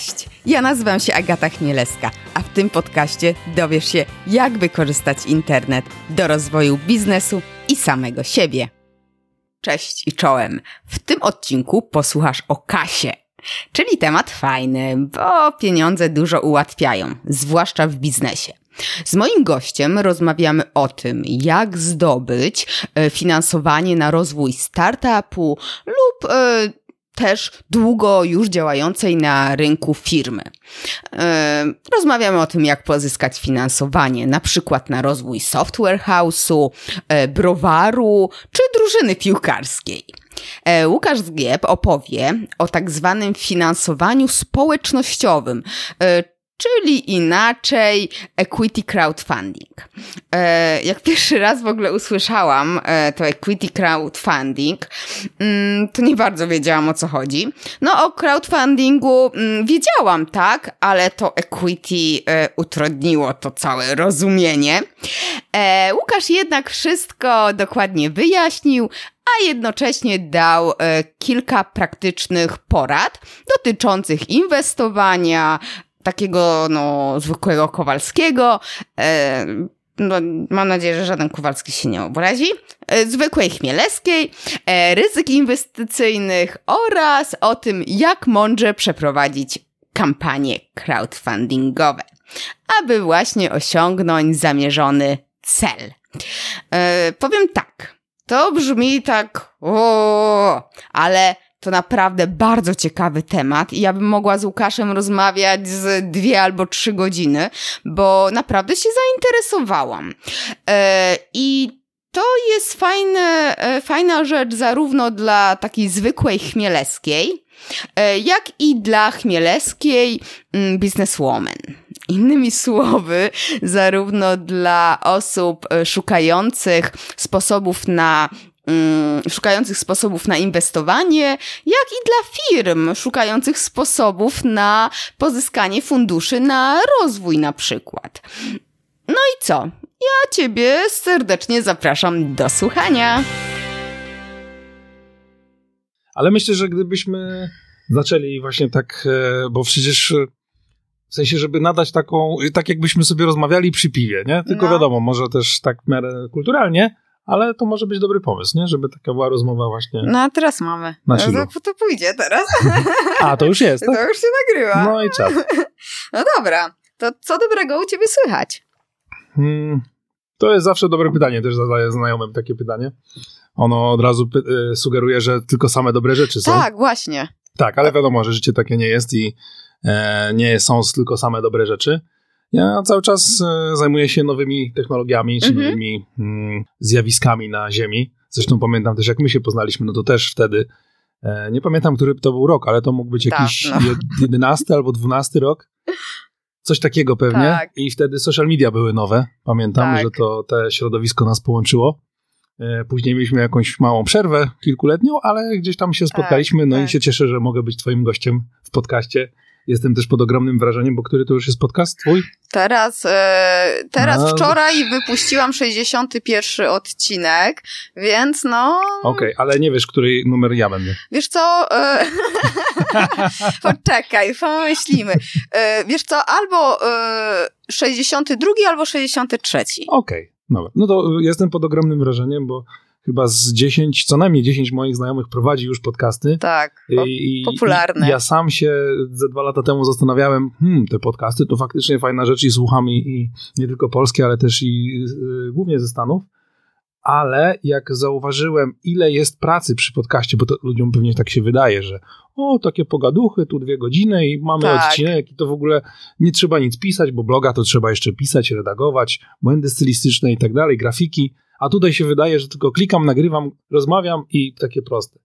Cześć, ja nazywam się Agata Chmielewska, a w tym podcaście dowiesz się, jak wykorzystać internet do rozwoju biznesu i samego siebie. Cześć i czołem. W tym odcinku posłuchasz o kasie. Czyli temat fajny, bo pieniądze dużo ułatwiają, zwłaszcza w biznesie. Z moim gościem rozmawiamy o tym, jak zdobyć e, finansowanie na rozwój startupu lub e, też długo już działającej na rynku firmy. E, rozmawiamy o tym, jak pozyskać finansowanie, na przykład na rozwój software house'u, e, browaru czy drużyny piłkarskiej. E, Łukasz Zgieb opowie o tak zwanym finansowaniu społecznościowym, czyli inaczej equity crowdfunding. E, jak pierwszy raz w ogóle usłyszałam e, to equity crowdfunding, mm, to nie bardzo wiedziałam o co chodzi. No o crowdfundingu mm, wiedziałam, tak, ale to equity e, utrudniło to całe rozumienie. Łukasz jednak wszystko dokładnie wyjaśnił, a jednocześnie dał kilka praktycznych porad dotyczących inwestowania, takiego no, zwykłego Kowalskiego. E, no, mam nadzieję, że żaden Kowalski się nie obrazi. E, zwykłej Chmielewskiej, e, ryzyk inwestycyjnych oraz o tym, jak mądrze przeprowadzić kampanie crowdfundingowe, aby właśnie osiągnąć zamierzony cel. E, powiem tak, to brzmi tak, o, ale to naprawdę bardzo ciekawy temat i ja bym mogła z Łukaszem rozmawiać z dwie albo trzy godziny, bo naprawdę się zainteresowałam. E, I to jest fajne, e, fajna rzecz zarówno dla takiej zwykłej chmieleskiej, e, jak i dla chmieleskiej mm, bizneswoman. Innymi słowy, zarówno dla osób szukających sposobów na szukających sposobów na inwestowanie, jak i dla firm szukających sposobów na pozyskanie funduszy na rozwój na przykład. No i co? Ja Ciebie serdecznie zapraszam do słuchania. Ale myślę, że gdybyśmy zaczęli właśnie tak, e, bo przecież e, w sensie, żeby nadać taką, tak jakbyśmy sobie rozmawiali przy piwie, nie? Tylko no. wiadomo, może też tak w miarę kulturalnie, ale to może być dobry pomysł, nie? Żeby taka była rozmowa właśnie. No a teraz mamy. Na. No, to pójdzie teraz. A, to już jest. Tak? To już się nagrywa. No i czas. No dobra. To co dobrego u ciebie słychać? Hmm, to jest zawsze dobre pytanie. Też zadaję znajomym takie pytanie. Ono od razu y, sugeruje, że tylko same dobre rzeczy są. Tak, właśnie. Tak, ale wiadomo, że życie takie nie jest i e, nie są tylko same dobre rzeczy. Ja cały czas e, zajmuję się nowymi technologiami, czy mhm. nowymi mm, zjawiskami na Ziemi. Zresztą pamiętam też, jak my się poznaliśmy, no to też wtedy, e, nie pamiętam, który to był rok, ale to mógł być tak, jakiś no. 11 albo 12 rok. Coś takiego pewnie. Tak. I wtedy social media były nowe. Pamiętam, tak. że to te środowisko nas połączyło. E, później mieliśmy jakąś małą przerwę kilkuletnią, ale gdzieś tam się spotkaliśmy. no i tak, się cieszę, że mogę być Twoim gościem w podcaście Jestem też pod ogromnym wrażeniem, bo który to już jest podcast twój? Teraz, e, teraz no. wczoraj wypuściłam 61 odcinek, więc no... Okej, okay, ale nie wiesz, który numer ja będę. Wiesz co? E, poczekaj, pomyślimy. E, wiesz co, albo e, 62 albo 63. Okej, okay, dobra. No to jestem pod ogromnym wrażeniem, bo chyba z 10, co najmniej 10 moich znajomych prowadzi już podcasty. Tak, I, popularne. I ja sam się ze dwa lata temu zastanawiałem, hmm, te podcasty to faktycznie fajna rzecz i słucham i, i nie tylko polskie, ale też i y, głównie ze Stanów. Ale jak zauważyłem, ile jest pracy przy podcaście, bo to ludziom pewnie tak się wydaje, że o, takie pogaduchy, tu dwie godziny i mamy tak. odcinek i to w ogóle nie trzeba nic pisać, bo bloga to trzeba jeszcze pisać, redagować, błędy stylistyczne i tak dalej, grafiki a tutaj się wydaje, że tylko klikam, nagrywam, rozmawiam i takie proste.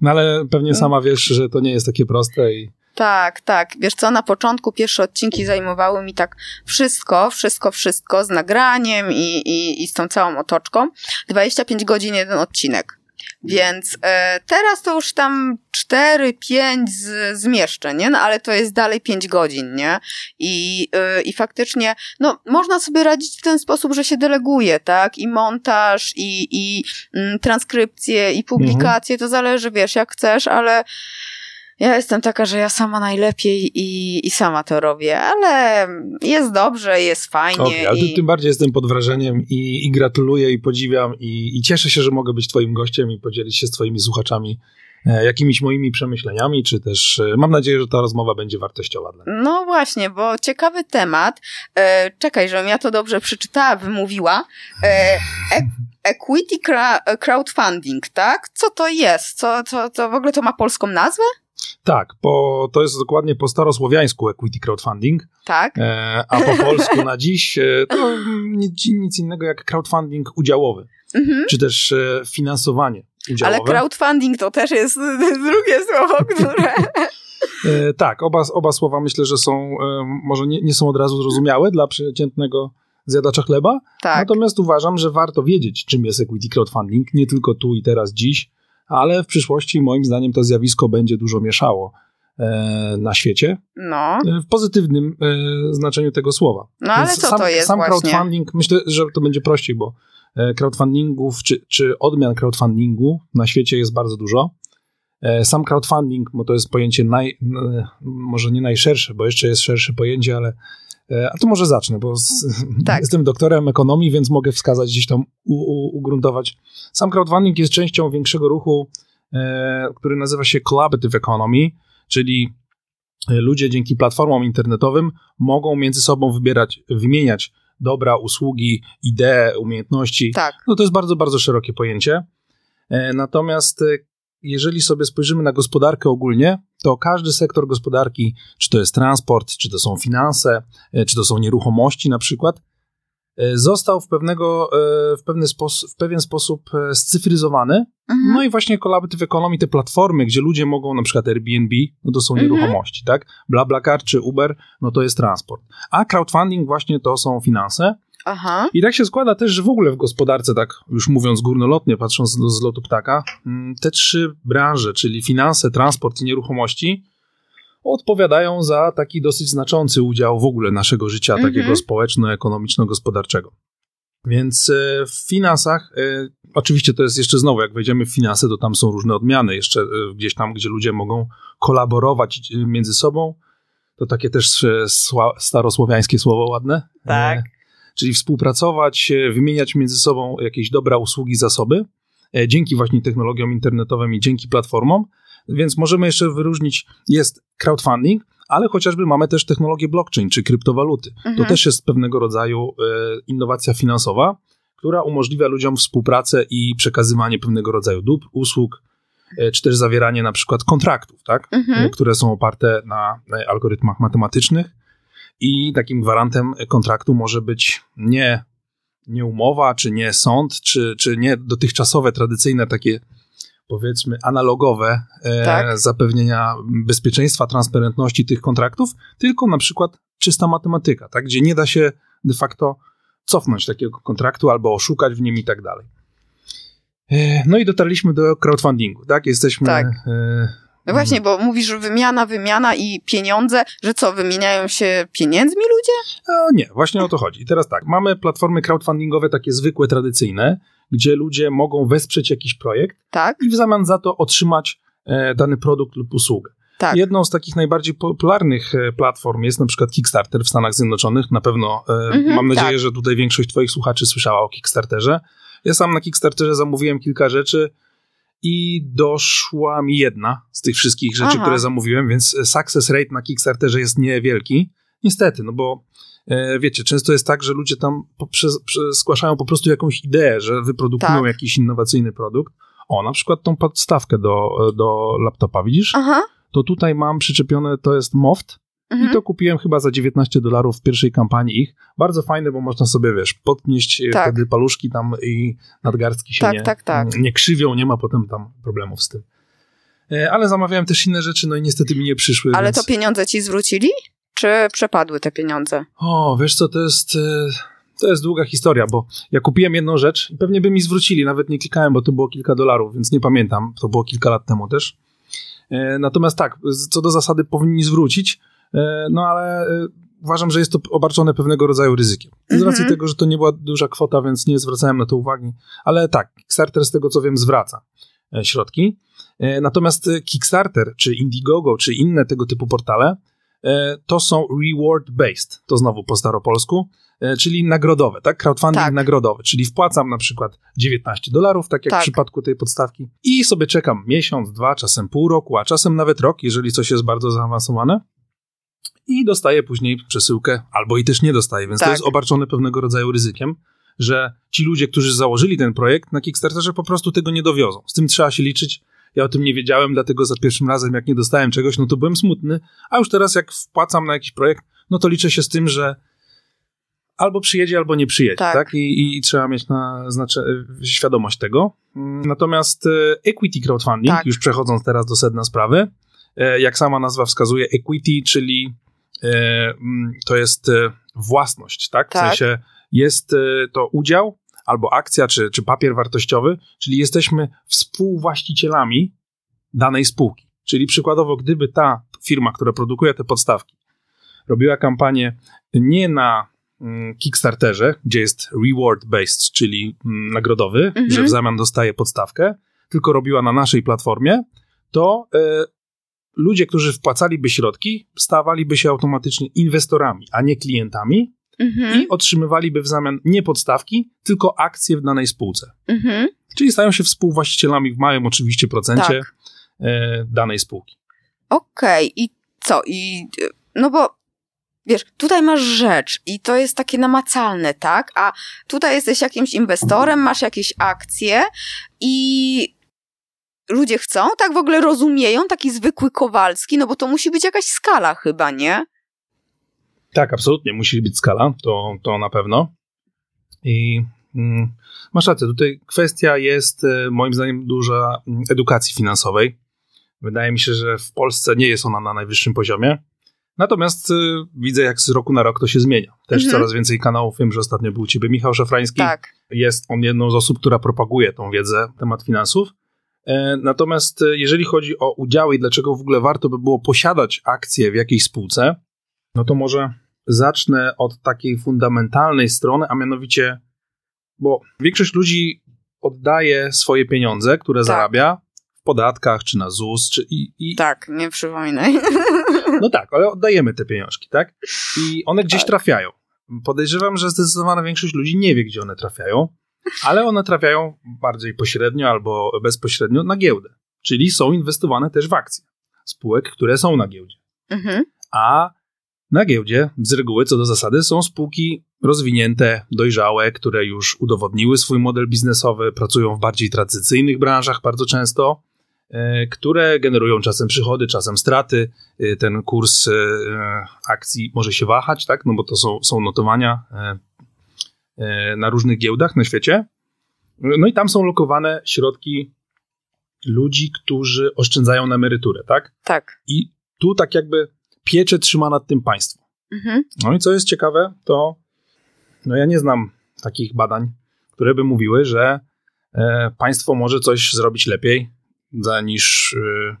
No ale pewnie sama wiesz, że to nie jest takie proste i... Tak, tak. Wiesz co, na początku pierwsze odcinki zajmowały mi tak wszystko, wszystko, wszystko z nagraniem i, i, i z tą całą otoczką. 25 godzin jeden odcinek. Więc e, teraz to już tam 4-5 z, zmieszczę, nie? No, ale to jest dalej 5 godzin, nie? I, e, I faktycznie, no, można sobie radzić w ten sposób, że się deleguje, tak? I montaż, i, i mm, transkrypcje, i publikacje, mhm. to zależy, wiesz, jak chcesz, ale Ja jestem taka, że ja sama najlepiej i, i sama to robię, ale jest dobrze, jest fajnie. Okay, ale i... tym bardziej jestem pod wrażeniem i, i gratuluję i podziwiam i, i, cieszę się, że mogę być twoim gościem i podzielić się z twoimi słuchaczami e, jakimiś moimi przemyśleniami, czy też e, mam nadzieję, że ta rozmowa będzie wartościowa dla mnie. No właśnie, bo ciekawy temat. E, czekaj, żebym ja to dobrze przeczytała, wymówiła. E, e equity crowdfunding, tak? Co to jest? Co, co, co w ogóle to ma polską nazwę? Tak, to jest dokładnie po starosłowiańsku equity crowdfunding. Tak. E, a po polsku na dziś e, to nic, nic, innego jak crowdfunding udziałowy, mhm. czy też e, finansowanie udziałowe. Ale crowdfunding to też jest drugie słowo, które... E, tak, oba, oba słowa myślę, że są, e, może nie, nie są od razu zrozumiałe dla przeciętnego zjadacza chleba. Tak. Natomiast uważam, że warto wiedzieć, czym jest equity crowdfunding, nie tylko tu i teraz, dziś, ale w przyszłości moim zdaniem to zjawisko będzie dużo mieszało e, na świecie. No. E, w pozytywnym e, znaczeniu tego słowa. No ale Więc co sam, to jest Sam właśnie? crowdfunding, myślę, że to będzie prościej, bo crowdfundingów czy, czy odmian crowdfundingu na świecie jest bardzo dużo. Sam crowdfunding, bo to jest pojęcie naj, może nie najszersze, bo jeszcze jest szersze pojęcie, ale a tu może zacznę, bo z, tak. jestem doktorem ekonomii, więc mogę wskazać gdzieś tam, u, u, ugruntować. Sam crowdfunding jest częścią większego ruchu, e, który nazywa się collaborative economy, czyli ludzie dzięki platformom internetowym mogą między sobą wybierać, wymieniać dobra, usługi, idee, umiejętności. Tak. No to jest bardzo, bardzo szerokie pojęcie. E, natomiast e, jeżeli sobie spojrzymy na gospodarkę ogólnie, to każdy sektor gospodarki, czy to jest transport, czy to są finanse, e, czy to są nieruchomości na przykład, e, został w, pewnego, e, w, pewny sposób, w pewien sposób scyfryzowany. Mhm. No i właśnie Collaborative Economy, te platformy, gdzie ludzie mogą, na przykład Airbnb, no to są mhm. nieruchomości, tak? BlaBlaCar czy Uber, no to jest transport. A crowdfunding właśnie to są finanse. Aha. I tak się składa też, że w ogóle w gospodarce, tak już mówiąc górnolotnie, patrząc z, lotu ptaka, mm, te trzy branże, czyli finanse, transport i nieruchomości, odpowiadają za taki dosyć znaczący udział w ogóle naszego życia, mhm. takiego społeczno-ekonomiczno-gospodarczego. Więc e, w finansach, e, oczywiście to jest jeszcze znowu, jak wejdziemy w finanse, to tam są różne odmiany, jeszcze e, gdzieś tam, gdzie ludzie mogą kolaborować między sobą. To takie też starosłowiańskie słowo ładne. Tak czyli współpracować, wymieniać między sobą jakieś dobra, usługi, zasoby, e, dzięki właśnie technologiom internetowym i dzięki platformom. Więc możemy jeszcze wyróżnić, jest crowdfunding, ale chociażby mamy też technologię blockchain czy kryptowaluty. Mhm. To też jest pewnego rodzaju e, innowacja finansowa, która umożliwia ludziom współpracę i przekazywanie pewnego rodzaju dóbr, usług, e, czy też zawieranie na przykład kontraktów, tak? Mhm. które są oparte na algorytmach matematycznych i takim gwarantem kontraktu może być nie, nie umowa, czy nie sąd, czy, czy nie dotychczasowe, tradycyjne takie powiedzmy analogowe e, tak. zapewnienia bezpieczeństwa, transparentności tych kontraktów, tylko na przykład czysta matematyka, tak, gdzie nie da się de facto cofnąć takiego kontraktu albo oszukać w nim i tak dalej. E, no i dotarliśmy do crowdfundingu, tak? Jesteśmy tak. E, no właśnie, bo mówisz, że wymiana, wymiana i pieniądze, że co, wymieniają się pieniędzmi ludzie? No nie, właśnie o to chodzi. I teraz tak, mamy platformy crowdfundingowe takie zwykłe, tradycyjne, gdzie ludzie mogą wesprzeć jakiś projekt tak. i w zamian za to otrzymać e, dany produkt lub usługę. Tak. Jedną z takich najbardziej popularnych e, platform jest na przykład Kickstarter w Stanach Zjednoczonych. Na pewno e, mhm, mam nadzieję, tak. że tutaj większość Twoich słuchaczy słyszała o Kickstarterze. Ja sam na Kickstarterze zamówiłem kilka rzeczy i doszła mi jedna z tych wszystkich rzeczy, Aha. które zamówiłem, więc success rate na Kickstarterze jest niewielki. Niestety, no bo e, wiecie, często jest tak, że ludzie tam poprzez, zgłaszają po prostu jakąś ideę, że wyprodukują tak. jakiś innowacyjny produkt. O, na przykład tą podstawkę do, do laptopa, widzisz? Aha. To tutaj mam przyczepione, to jest Moft, Mhm. I to kupiłem chyba za 19 dolarów w pierwszej kampanii ich. Bardzo fajne, bo można sobie, wiesz, podnieść e, tak. wtedy paluszki tam i nadgarstki się tak, nie, tak, tak. nie krzywią, nie ma potem tam problemów z tym. E, ale zamawiałem też inne rzeczy, no i niestety mi nie przyszły. Ale więc... to pieniądze ci zwrócili? Czy przepadły te pieniądze? O, wiesz co, to jest... E, to jest długa historia, bo ja kupiłem jedną rzecz i pewnie by mi zwrócili, nawet nie klikałem, bo to było kilka dolarów, więc nie pamiętam, to było kilka lat temu też. Natomiast tak, co do zasady powinni zwrócić, no ale e, uważam, że jest to obarczone pewnego rodzaju ryzykiem. Z -hmm. racji tego, że to nie była duża kwota, więc nie zwracałem na to uwagi. Ale tak, Kickstarter z tego co wiem zwraca. e, środki. E, natomiast Kickstarter, czy Indiegogo, czy inne tego typu portale, to są reward-based, to znowu po staropolsku, czyli nagrodowe, tak? Crowdfunding tak. nagrodowy, czyli wpłacam na przykład 19 dolarów, tak jak tak. w przypadku tej podstawki, i sobie czekam miesiąc, dwa, czasem pół roku, a czasem nawet rok, jeżeli coś jest bardzo zaawansowane i dostaję później przesyłkę, albo i też nie dostaję, więc tak. to jest obarczone pewnego rodzaju ryzykiem, że ci ludzie, którzy założyli ten projekt na Kickstarterze po prostu tego nie dowiozą. Z tym trzeba się liczyć. Ja o tym nie wiedziałem, dlatego za pierwszym razem, jak nie dostałem czegoś, no to byłem smutny, a już teraz jak wpłacam na jakiś projekt, no to liczę się z tym, że albo przyjedzie, albo nie przyjedzie, tak? tak? I, i, I, trzeba mieć na znaczy, świadomość tego. Natomiast e, equity crowdfunding, tak. już przechodząc teraz do sedna sprawy, e, jak sama nazwa wskazuje, equity, czyli to jest e, własność, tak? W tak. sensie jest e, to udział albo akcja, czy, czy papier wartościowy, czyli jesteśmy współwłaścicielami danej spółki. Czyli przykładowo, gdyby ta firma, która produkuje te podstawki, robiła kampanię nie na mm, Kickstarterze, gdzie jest reward-based, czyli mm, nagrodowy, mhm. że w zamian dostaje podstawkę, tylko robiła na naszej platformie, to ludzie, którzy wpłacaliby środki, stawaliby się automatycznie inwestorami, a nie klientami mhm. i otrzymywaliby w zamian nie podstawki, tylko akcje w danej spółce. Mhm. Czyli stają się współwłaścicielami w małym oczywiście procencie tak. e, danej spółki. Okej, okay. i co? I no bo wiesz, tutaj masz rzecz i to jest takie namacalne, tak? A tutaj jesteś jakimś inwestorem, masz jakieś akcje i ludzie chcą, tak w ogóle rozumieją taki zwykły Kowalski, no bo to musi być jakaś skala chyba, nie? Tak, absolutnie, musi być skala, to, to na pewno. I mm, masz rację, tutaj kwestia jest e, moim zdaniem duża mm, edukacji finansowej. Wydaje mi się, że w Polsce nie jest ona na najwyższym poziomie. Natomiast y, widzę, jak z roku na rok to się zmienia. Też mhm. coraz więcej kanałów. Wiem, że ostatnio był u ciebie Michał Szafrański. Tak. Jest on jedną z osób, która propaguje tą wiedzę na temat finansów. E, natomiast e, jeżeli chodzi o udziały i dlaczego w ogóle warto by było posiadać akcje w jakiejś spółce, no to może zacznę od takiej fundamentalnej strony, a mianowicie, bo większość ludzi oddaje swoje pieniądze, które tak. zarabia w podatkach, czy na ZUS, czy i, i... Tak, nie przypominaj. No tak, ale oddajemy te pieniążki, tak? I one gdzieś tak. trafiają. Podejrzewam, że zdecydowana większość ludzi nie wie, gdzie one trafiają ale one trafiają bardziej pośrednio albo bezpośrednio na giełdę, czyli są inwestowane też w akcje spółek, które są na giełdzie. Mhm. A na giełdzie z reguły, co do zasady, są spółki rozwinięte, dojrzałe, które już udowodniły swój model biznesowy, pracują w bardziej tradycyjnych branżach bardzo często, e, które generują czasem przychody, czasem straty. E, ten kurs e, akcji może się wahać, tak? no bo to są, są notowania na różnych giełdach na świecie. No i tam są lokowane środki ludzi, którzy oszczędzają na emeryturę, tak? Tak. I tu tak jakby piecze trzyma nad tym państwo. Mhm. No i co jest ciekawe, to no ja nie znam takich badań, które by mówiły, że e, państwo może coś zrobić lepiej za, niż, e,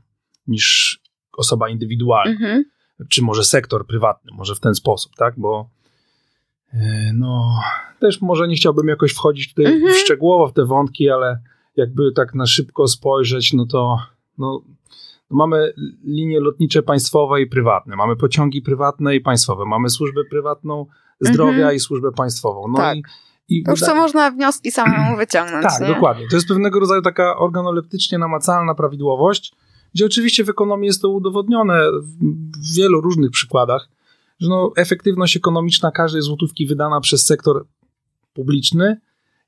niż osoba indywidualna. Mhm. Czy może sektor prywatny, może w ten sposób, tak? Bo e, no, też może nie chciałbym jakoś wchodzić tutaj mhm. szczegółowo w te wątki, ale jakby tak na szybko spojrzeć, no to no, no mamy linie lotnicze państwowe i prywatne, mamy pociągi prywatne i państwowe, mamy służbę prywatną zdrowia mhm. i służbę państwową. No tak. i, i to już co można wnioski samemu wyciągnąć. tak, nie? dokładnie. To jest pewnego rodzaju taka organoleptycznie namacalna prawidłowość, gdzie oczywiście w ekonomii jest to udowodnione w wielu różnych przykładach, że no, efektywność ekonomiczna każdej złotówki wydana przez sektor publiczny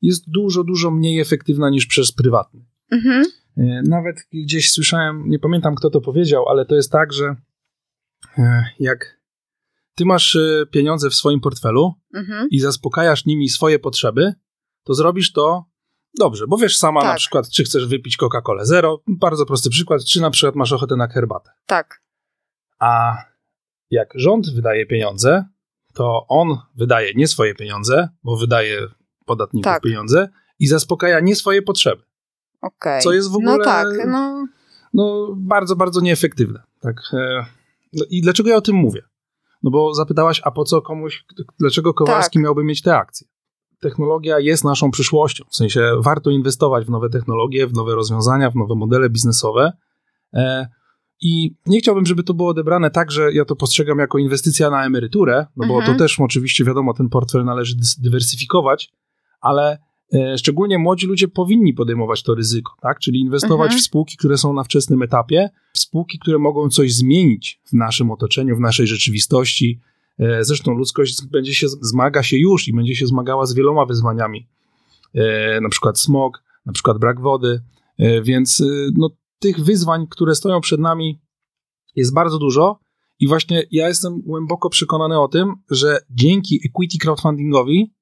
jest dużo, dużo mniej efektywna niż przez prywatny. Mhm. E, nawet gdzieś słyszałem, nie pamiętam kto to powiedział, ale to jest tak, że e, jak ty masz e, pieniądze w swoim portfelu mhm. i zaspokajasz nimi swoje potrzeby, to zrobisz to dobrze, bo wiesz sama tak. na przykład, czy chcesz wypić Coca-Colę Zero, bardzo prosty przykład, czy na przykład masz ochotę na herbatę. Tak. A jak rząd wydaje pieniądze, to on wydaje nie swoje pieniądze, bo wydaje podatników tak. pieniądze i zaspokaja nie swoje potrzeby. Okay. Co jest w ogóle no tak, no. no bardzo, bardzo nieefektywne. Tak. E, no I dlaczego ja o tym mówię? No bo zapytałaś, a po co komuś, dlaczego Kowalski tak. miałby mieć te akcje? technologia jest naszą przyszłością. W sensie warto inwestować w nowe technologie, w nowe rozwiązania, w nowe modele biznesowe. I nie chciałbym, żeby to było odebrane tak, że ja to postrzegam jako inwestycja na emeryturę, no bo Mhm. to też oczywiście wiadomo, ten portfel należy dywersyfikować, ale e, szczególnie młodzi ludzie powinni podejmować to ryzyko, tak? Czyli inwestować Mhm. w spółki, które są na wczesnym etapie, w spółki, które mogą coś zmienić w naszym otoczeniu, w naszej rzeczywistości. E, Zresztą ludzkość będzie się, zmaga się już i będzie się zmagała z wieloma wyzwaniami, e, na przykład smog, na przykład brak wody, więc no, tych wyzwań, które stoją przed nami jest bardzo dużo i właśnie ja jestem głęboko przekonany o tym, że dzięki equity crowdfundingowi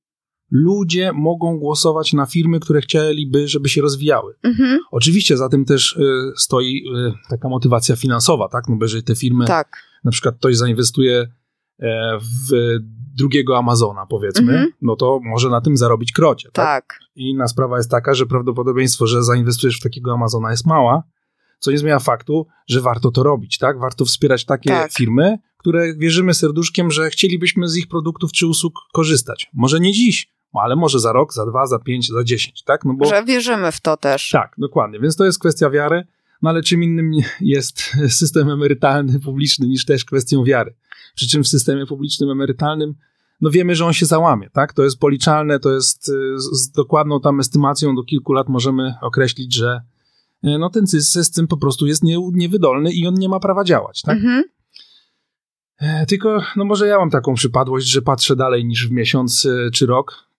ludzie mogą głosować na firmy, które chcieliby, żeby się rozwijały. Mhm. Oczywiście za tym też y, stoi y, taka motywacja finansowa, tak? No bo jeżeli te firmy, Tak. na przykład ktoś zainwestuje e, w drugiego Amazona, powiedzmy, Mhm. no to może na tym zarobić krocie, tak? Tak. I inna sprawa jest taka, że prawdopodobieństwo, że zainwestujesz w takiego Amazona jest mała, co nie zmienia faktu, że warto to robić, tak? Warto wspierać takie Tak. firmy, które wierzymy serduszkiem, że chcielibyśmy z ich produktów czy usług korzystać. Może nie dziś, ale może za rok, za dwa, za pięć, za dziesięć, tak? No bo Że wierzymy w to też. tak, dokładnie. Więc to jest kwestia wiary, no ale czym innym jest system emerytalny publiczny niż też kwestią wiary. Przy czym w systemie publicznym emerytalnym, no wiemy, że on się załamie, tak? To jest policzalne, to jest z, dokładną tam estymacją do kilku lat możemy określić, że no ten sys- system po prostu jest nie, niewydolny i on nie ma prawa działać, tak? Mhm. E, Tylko, no może ja mam taką przypadłość, że patrzę dalej niż w miesiąc e, czy rok.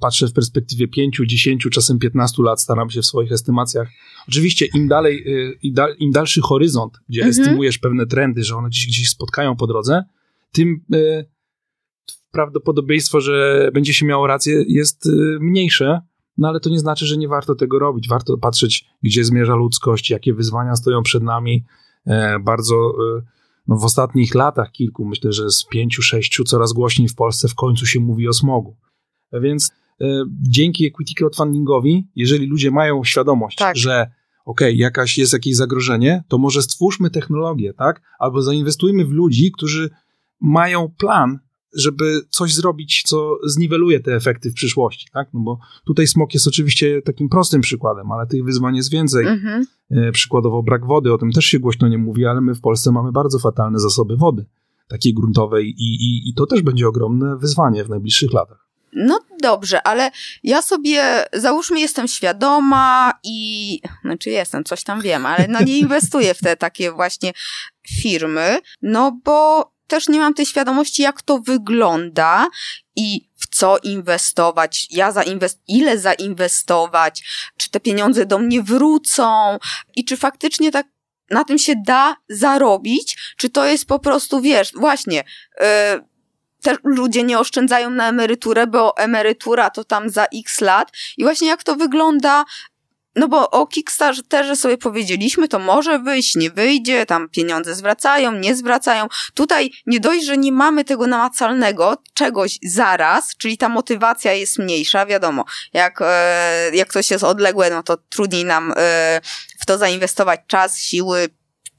Patrzę w perspektywie 5, 10, czasem 15 lat, staram się w swoich estymacjach. Oczywiście im dalej, e, im dal- im dalszy horyzont, gdzie Mhm. estymujesz pewne trendy, że one gdzieś, gdzieś spotkają po drodze, tym e, prawdopodobieństwo, że będzie się miało rację, jest e, mniejsze. No ale to nie znaczy, że nie warto tego robić. Warto patrzeć, gdzie zmierza ludzkość, jakie wyzwania stoją przed nami. E, Bardzo e, no w ostatnich latach kilku, myślę, że z pięciu, sześciu, coraz głośniej w Polsce w końcu się mówi o smogu. Więc e, dzięki equity crowdfundingowi, jeżeli ludzie mają świadomość, Tak. że okej, jakaś jest jakieś zagrożenie, to może stwórzmy technologię, tak? Albo zainwestujmy w ludzi, którzy mają plan, żeby coś zrobić, co zniweluje te efekty w przyszłości, tak? No bo tutaj smog jest oczywiście takim prostym przykładem, ale tych wyzwań jest więcej. Mhm. E, Przykładowo brak wody, o tym też się głośno nie mówi, ale my w Polsce mamy bardzo fatalne zasoby wody, takiej gruntowej i, i, i to też będzie ogromne wyzwanie w najbliższych latach. No dobrze, ale ja sobie, załóżmy, jestem świadoma i, znaczy jestem, coś tam wiem, ale no nie inwestuję w te takie właśnie firmy, no bo też nie mam tej świadomości, jak to wygląda i w co inwestować, ja zainwest- ile zainwestować, czy te pieniądze do mnie wrócą i czy faktycznie tak na tym się da zarobić, czy to jest po prostu, wiesz, właśnie, yy, też ludzie nie oszczędzają na emeryturę, bo emerytura to tam za x lat. I właśnie jak to wygląda, no bo o Kickstarterze sobie powiedzieliśmy, to może wyjść, nie wyjdzie, tam pieniądze zwracają, nie zwracają. Tutaj nie dość, że nie mamy tego namacalnego, czegoś zaraz, czyli ta motywacja jest mniejsza, wiadomo, jak, e, jak coś jest odległe, no to trudniej nam e, w to zainwestować czas, siły,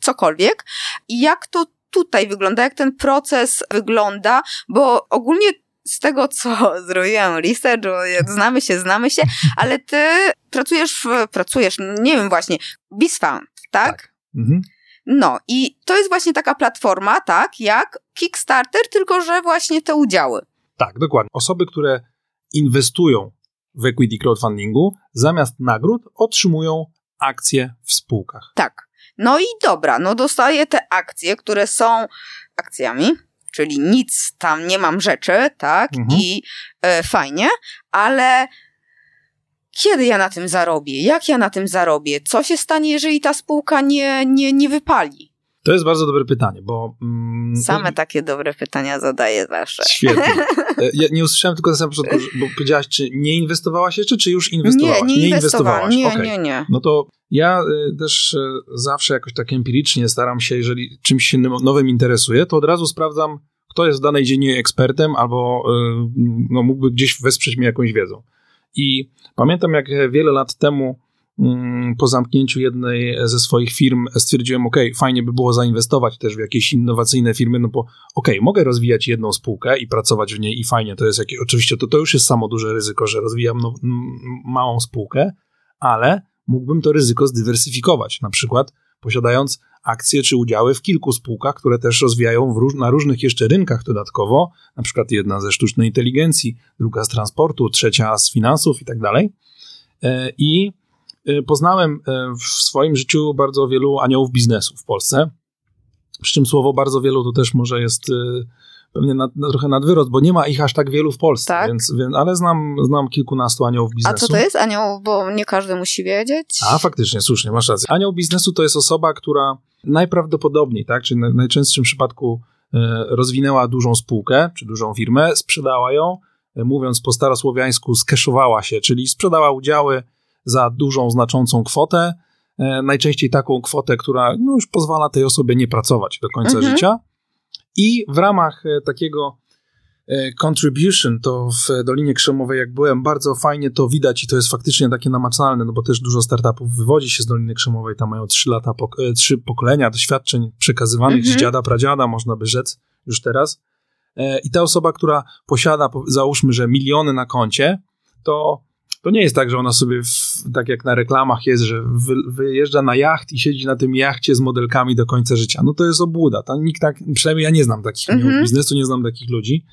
cokolwiek. I jak to tutaj wygląda, jak ten proces wygląda, bo ogólnie z tego, co zrobiłam research, znamy się, znamy się, ale ty pracujesz, w, pracujesz, nie wiem właśnie, BizFound, tak? Mhm. No i to jest właśnie taka platforma, tak, jak Kickstarter, tylko że właśnie te udziały. Tak, dokładnie. Osoby, które inwestują w equity crowdfundingu, zamiast nagród otrzymują akcje w spółkach. Tak. No i dobra, no dostaję te akcje, które są akcjami, czyli nic tam nie mam rzeczy, tak? Mhm. I e, fajnie, ale kiedy ja na tym zarobię? Jak ja na tym zarobię? Co się stanie, jeżeli ta spółka nie, nie, nie wypali? To jest bardzo dobre pytanie, bo... Mm, Same to- takie dobre pytania zadaję zawsze. Świetnie. E, Ja nie usłyszałem tylko na samym początku, bo powiedziałaś, czy nie inwestowałaś jeszcze, czy już inwestowałaś? Nie, nie inwestowałam. Nie, Okej. nie, nie. No to ja y, też y, zawsze jakoś tak empirycznie staram się, jeżeli czymś sięnym- nowym interesuję, to od razu sprawdzam, kto jest w danej dziedzinie ekspertem, albo no, mógłby gdzieś wesprzeć mnie jakąś wiedzą. I pamiętam, jak wiele lat temu po zamknięciu jednej ze swoich firm stwierdziłem, ok, fajnie by było zainwestować też w jakieś innowacyjne firmy, no bo ok, mogę rozwijać jedną spółkę i pracować w niej i fajnie, to jest jakieś, oczywiście to, to już jest samo duże ryzyko, że rozwijam no, małą spółkę, ale mógłbym to ryzyko zdywersyfikować, na przykład posiadając akcje czy udziały w kilku spółkach, które też rozwijają róż na różnych jeszcze rynkach dodatkowo, na przykład jedna ze sztucznej inteligencji, druga z transportu, trzecia z finansów i tak dalej. E, I poznałem e, w swoim życiu bardzo wielu aniołów biznesu w Polsce. Przy czym słowo bardzo wielu to też może jest pewnie nad, trochę nadwyrost, bo nie ma ich aż tak wielu w Polsce, tak? więc, więc, ale znam, znam kilkunastu aniołów biznesu. A co to jest anioł, bo nie każdy musi wiedzieć? A faktycznie, słusznie, masz rację. Anioł biznesu to jest osoba, która najprawdopodobniej, tak, czyli w najczęstszym przypadku rozwinęła dużą spółkę, czy dużą firmę, sprzedała ją, mówiąc po starosłowiańsku, skeszowała się, czyli sprzedała udziały za dużą, znaczącą kwotę, e, najczęściej taką kwotę, która no, już pozwala tej osobie nie pracować do końca mhm. życia. I w ramach takiego E, contribution, to w Dolinie Krzemowej, jak byłem, bardzo fajnie to widać i to jest faktycznie takie namacalne, no bo też dużo startupów wywodzi się z Doliny Krzemowej, tam mają trzy lata, e, trzy pokolenia doświadczeń przekazywanych -hmm. z mhm. dziada, pradziada, można by rzec już teraz. E, I ta osoba, która posiada, załóżmy, że miliony na koncie, to to nie jest tak, że ona sobie, w, tak jak na reklamach jest, że wy, wyjeżdża na jacht i siedzi na tym jachcie z modelkami do końca życia. No to jest obłuda. Tam nikt tak, przynajmniej ja nie znam takich mm -hmm. biznesu, nie znam takich ludzi.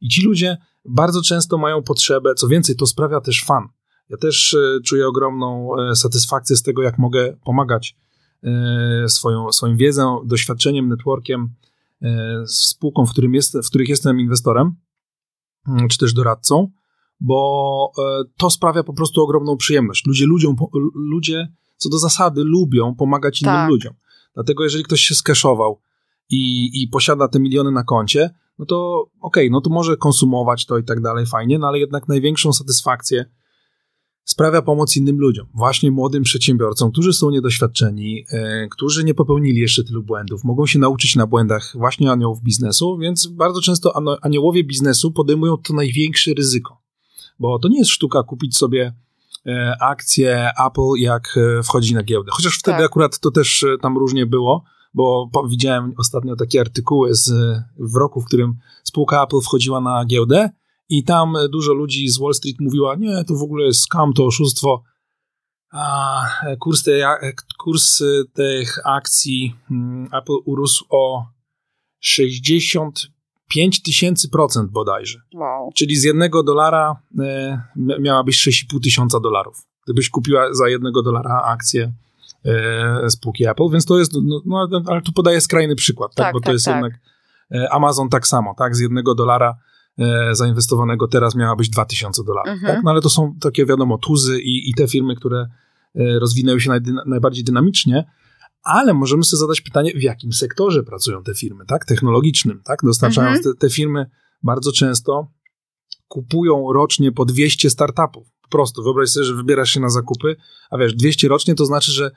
I ci ludzie bardzo często mają potrzebę, co więcej, to sprawia też fan. Ja też e, czuję ogromną e, satysfakcję z tego, jak mogę pomagać e, swoją, swoją wiedzą, doświadczeniem, networkiem, spółką, w, którym jest, w których jestem inwestorem, mm, czy też doradcą, bo to sprawia po prostu ogromną przyjemność. Ludzie, ludziom, ludzie co do zasady lubią pomagać innym tak. ludziom. Dlatego jeżeli ktoś się skeszował i, i posiada te miliony na koncie, no to okej, okay, no to może konsumować to i tak dalej, fajnie, no ale jednak największą satysfakcję sprawia pomoc innym ludziom, właśnie młodym przedsiębiorcom, którzy są niedoświadczeni, e, którzy nie popełnili jeszcze tylu błędów, mogą się nauczyć na błędach właśnie aniołów biznesu, więc bardzo często aniołowie biznesu podejmują to największe ryzyko, bo to nie jest sztuka kupić sobie e, akcje Apple, jak e, wchodzi na giełdę. Chociaż wtedy tak. akurat to też e, tam różnie było, bo widziałem ostatnio takie artykuły z, w roku, w którym spółka Apple wchodziła na giełdę i tam dużo ludzi z Wall Street mówiła, nie, to w ogóle jest scam, to oszustwo. A kurs, tej, kurs tych akcji hmm, Apple urósł o 65 tysięcy procent bodajże. Wow. Czyli z jednego dolara e, miała być 6,5 tysiąca dolarów. Gdybyś kupiła za jednego dolara akcję e, spółki Apple, więc to jest, no, no, ale tu podaję skrajny przykład, tak, tak bo to tak, jest tak. jednak e, Amazon tak samo, tak, z jednego dolara e, zainwestowanego teraz miała być 2000 dolarów, mhm. tak, no ale to są takie wiadomo tuzy i, i te firmy, które e, rozwinęły się naj, najbardziej dynamicznie, ale możemy sobie zadać pytanie, w jakim sektorze pracują te firmy, tak, technologicznym, tak, dostarczając mhm. te, te firmy bardzo często kupują rocznie po 200 startupów. Po prostu wyobraź sobie, że wybierasz się na zakupy, a wiesz, 200 rocznie to znaczy, że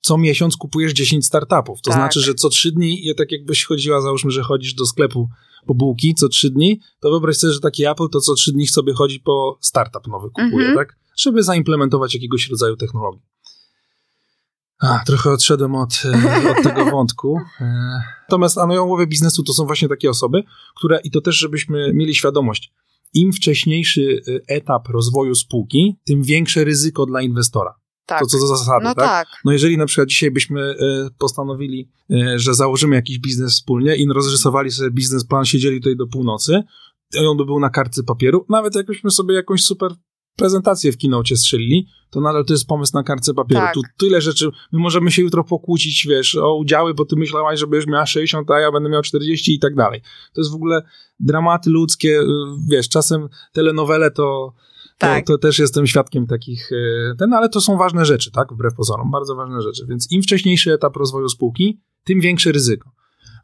co miesiąc kupujesz 10 startupów. To tak. znaczy, że co 3 dni, tak jakbyś chodziła, załóżmy, że chodzisz do sklepu po bułki co 3 dni, to wyobraź sobie, że taki Apple to co 3 dni sobie chodzi po startup nowy kupuje, mhm. tak? Żeby zaimplementować jakiegoś rodzaju technologię. A, trochę odszedłem od, e, od tego wątku. E, natomiast aniołowie biznesu to są właśnie takie osoby, które, i to też żebyśmy mieli świadomość, im wcześniejszy e, etap rozwoju spółki, tym większe ryzyko dla inwestora. Tak. To co do zasady, no tak? tak? No jeżeli na przykład dzisiaj byśmy postanowili, że założymy jakiś biznes wspólnie i rozrysowali sobie biznesplan, siedzieli tutaj do północy, i on by był na kartce papieru, nawet jakbyśmy sobie jakąś super prezentację w kinocie strzelili, to nadal to jest pomysł na kartce papieru. Tak. Tu tyle rzeczy, my możemy się jutro pokłócić, wiesz, o udziały, bo ty myślałaś, że będziesz miała 60, a ja będę miał 40 i tak dalej. To jest w ogóle dramaty ludzkie, y, wiesz, czasem telenowele to tak. to, to, też jestem świadkiem takich, e, ten, ale to są ważne rzeczy, tak, wbrew pozorom, bardzo ważne rzeczy, więc im wcześniejszy etap rozwoju spółki, tym większe ryzyko.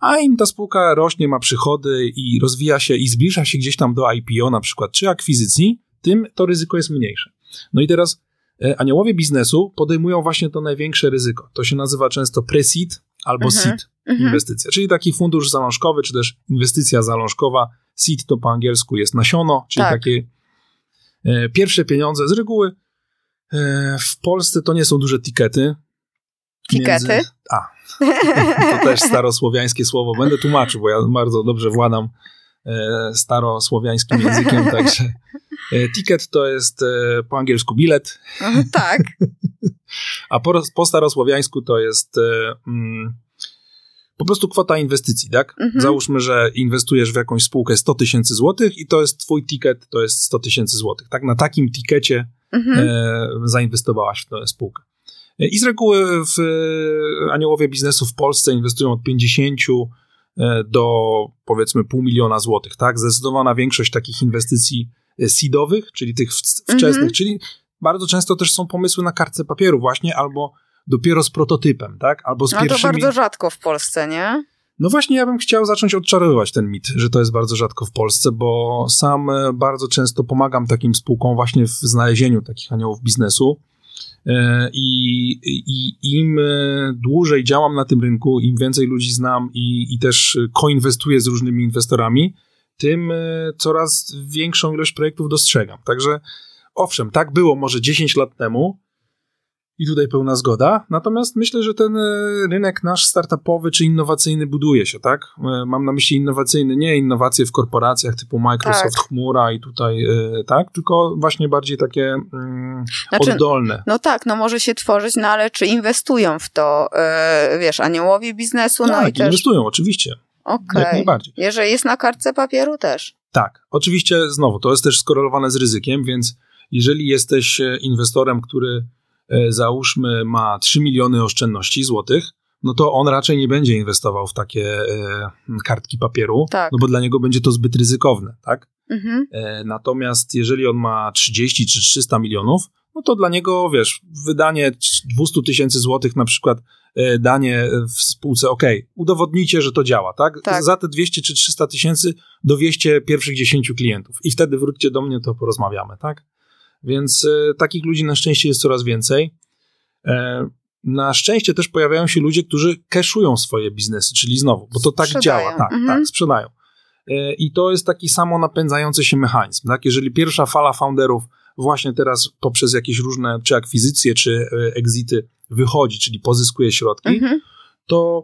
A im ta spółka rośnie, ma przychody i rozwija się i zbliża się gdzieś tam do IPO na przykład, czy akwizycji, tym to ryzyko jest mniejsze. No i teraz e, aniołowie biznesu podejmują właśnie to największe ryzyko. To się nazywa często pre-seed albo mhm. seed mhm. inwestycja, czyli taki fundusz zalążkowy, czy też inwestycja zalążkowa. Seed to po angielsku jest nasiono, czyli tak. takie E, pierwsze pieniądze z reguły E, w Polsce to nie są duże tikety. Tikety? Między... A, to też starosłowiańskie słowo. Będę tłumaczył, bo ja bardzo dobrze władam starosłowiańskim językiem, także e, ticket to jest e, po angielsku bilet. Tak. A po, po starosłowiańsku to jest e, mm, po prostu kwota inwestycji, tak? Mhm. Załóżmy, że inwestujesz w jakąś spółkę 100 tysięcy złotych i to jest twój ticket, to jest 100 tysięcy złotych, tak? Na takim tikecie Mhm. e, zainwestowałaś w tę spółkę. E, I z reguły w e, aniołowie biznesu w Polsce inwestują od 50 e, do powiedzmy pół miliona złotych, tak? Zdecydowana większość takich inwestycji e, seedowych, czyli tych wczesnych, Mhm. czyli bardzo często też są pomysły na kartce papieru właśnie, albo dopiero z prototypem, tak? Albo z No to pierwszymi... bardzo rzadko w Polsce, nie? No właśnie, ja bym chciał zacząć odczarowywać ten mit, że to jest bardzo rzadko w Polsce, bo sam e, bardzo często pomagam takim spółkom właśnie w znalezieniu takich aniołów biznesu. E, I, i im e, dłużej działam na tym rynku, im więcej ludzi znam i, i też koinwestuję z różnymi inwestorami, tym e, coraz większą ilość projektów dostrzegam. Także owszem, tak było może 10 lat temu, i tutaj pełna zgoda. Natomiast myślę, że ten e, rynek nasz startupowy czy innowacyjny buduje się, tak? E, Mam na myśli innowacyjny, nie innowacje w korporacjach typu Microsoft, Tak. chmura i tutaj, e, tak? Tylko właśnie bardziej takie mm, Znaczy, oddolne. no tak, no może się tworzyć, no ale czy inwestują w to, e, wiesz, aniołowie biznesu, no i tak, też... inwestują, oczywiście. Jak Okej. najbardziej. Jeżeli jest na kartce papieru też. Tak, oczywiście znowu, to jest też skorelowane z ryzykiem, więc jeżeli jesteś inwestorem, który załóżmy ma 3 miliony oszczędności złotych, no to on raczej nie będzie inwestował w takie e, kartki papieru, Tak. no bo dla niego będzie to zbyt ryzykowne, tak? Mhm. E, natomiast jeżeli on ma 30 czy 300 milionów, no to dla niego, wiesz, wydanie 200 tysięcy złotych na przykład e, danie w spółce, ok, udowodnicie, że to działa, tak? Tak. Za te 200 czy 300 tysięcy dowieście pierwszych 10 klientów i wtedy wróćcie do mnie, to porozmawiamy, tak? Więc e, takich ludzi na szczęście jest coraz więcej. E, na szczęście też pojawiają się ludzie, którzy cashują swoje biznesy, czyli znowu, bo to tak Sprzedają. działa, tak, Mhm. tak, sprzedają. E, I to jest taki samo napędzający się mechanizm. Tak? Jeżeli pierwsza fala founderów właśnie teraz poprzez jakieś różne czy akwizycje, czy exity wychodzi, czyli pozyskuje środki, Mhm. to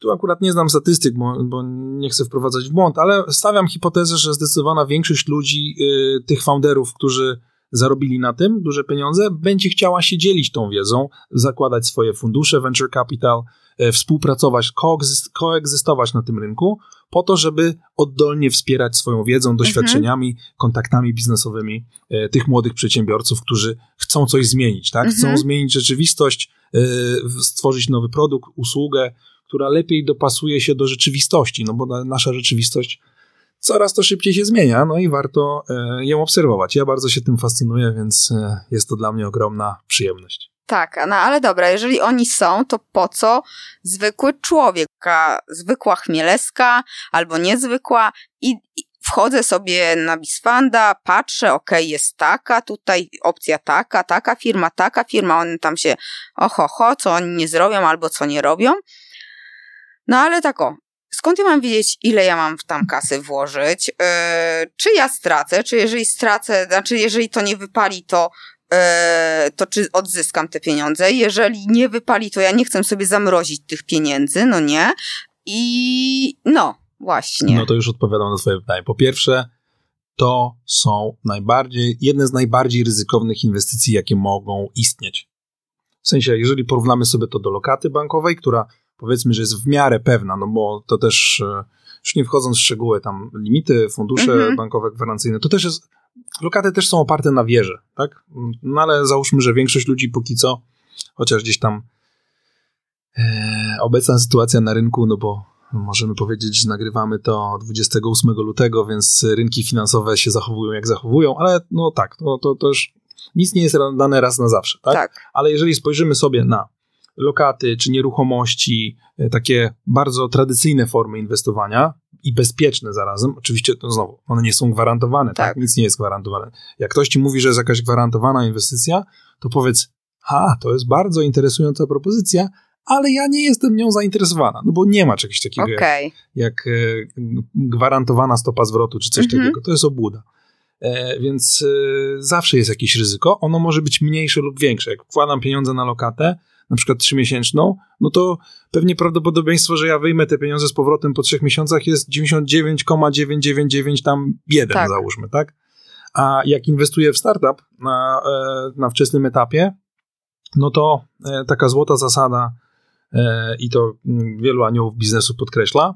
tu akurat nie znam statystyk, bo, bo nie chcę wprowadzać w błąd, ale stawiam hipotezę, że zdecydowana większość ludzi, y, tych founderów, którzy zarobili na tym duże pieniądze, będzie chciała się dzielić tą wiedzą, zakładać swoje fundusze venture capital, y, współpracować, koegzyst- koegzystować na tym rynku, po to, żeby oddolnie wspierać swoją wiedzą, doświadczeniami, kontaktami biznesowymi y, tych młodych przedsiębiorców, którzy chcą coś zmienić, tak? Chcą Mhm. zmienić rzeczywistość, w- stworzyć nowy produkt, usługę, która lepiej dopasuje się do rzeczywistości, no bo na- nasza rzeczywistość coraz to szybciej się zmienia, no i warto e, ją obserwować. Ja bardzo się tym fascynuję, więc e, jest to dla mnie ogromna przyjemność. Tak, no ale dobra, jeżeli oni są, to po co zwykły człowiek, zwykła chmieleska albo niezwykła i, i wchodzę sobie na Bisfanda, patrzę, okej, jest taka, tutaj opcja taka, taka firma, taka firma, one tam się oho, ho, co oni nie zrobią albo co nie robią. No ale tak o, skąd ja mam wiedzieć, ile ja mam w tam kasy włożyć? Yy, czy ja stracę? Czy jeżeli stracę, znaczy jeżeli to nie wypali, to e, to czy odzyskam te pieniądze. Jeżeli nie wypali, to ja nie chcę sobie zamrozić tych pieniędzy, no nie. I no, właśnie. No to już odpowiadam na twoje pytanie. Po pierwsze, to są najbardziej, jedne z najbardziej ryzykownych inwestycji, jakie mogą istnieć. W sensie, jeżeli porównamy sobie to do lokaty bankowej, która powiedzmy, że jest w miarę pewna, no bo to też, e, już nie wchodząc w szczegóły, tam limity, fundusze Mhm. bankowe, gwarancyjne, to też jest, lokaty też są oparte na wierze, tak? No ale załóżmy, że większość ludzi póki co, chociaż gdzieś tam e, obecna sytuacja na rynku, no bo możemy powiedzieć, że nagrywamy to 28 lutego, więc rynki finansowe się zachowują jak zachowują, ale no tak, to, to, to już nic nie jest dane raz na zawsze, tak? tak. Ale jeżeli spojrzymy sobie na lokaty czy nieruchomości, e, takie bardzo tradycyjne formy inwestowania i bezpieczne zarazem, oczywiście to znowu, one nie są gwarantowane, tak? Tak. Nic nie jest gwarantowane. Jak ktoś ci mówi, że jest jakaś gwarantowana inwestycja, to powiedz, ha, to jest bardzo interesująca propozycja, ale ja nie jestem nią zainteresowana, no bo nie ma czegoś takiego jak Okej. jak e, gwarantowana stopa zwrotu czy coś Mhm. takiego. To jest obłuda. E, więc e, zawsze jest jakieś ryzyko. Ono może być mniejsze lub większe. Jak wkładam pieniądze na lokatę, na przykład trzymiesięczną, no to pewnie prawdopodobieństwo, że ja wyjmę te pieniądze z powrotem po trzech miesiącach jest 99,999 tam jeden tak. załóżmy, tak? A jak inwestuję w startup na, e, na wczesnym etapie, no to taka złota zasada i to mm, wielu aniołów biznesu podkreśla,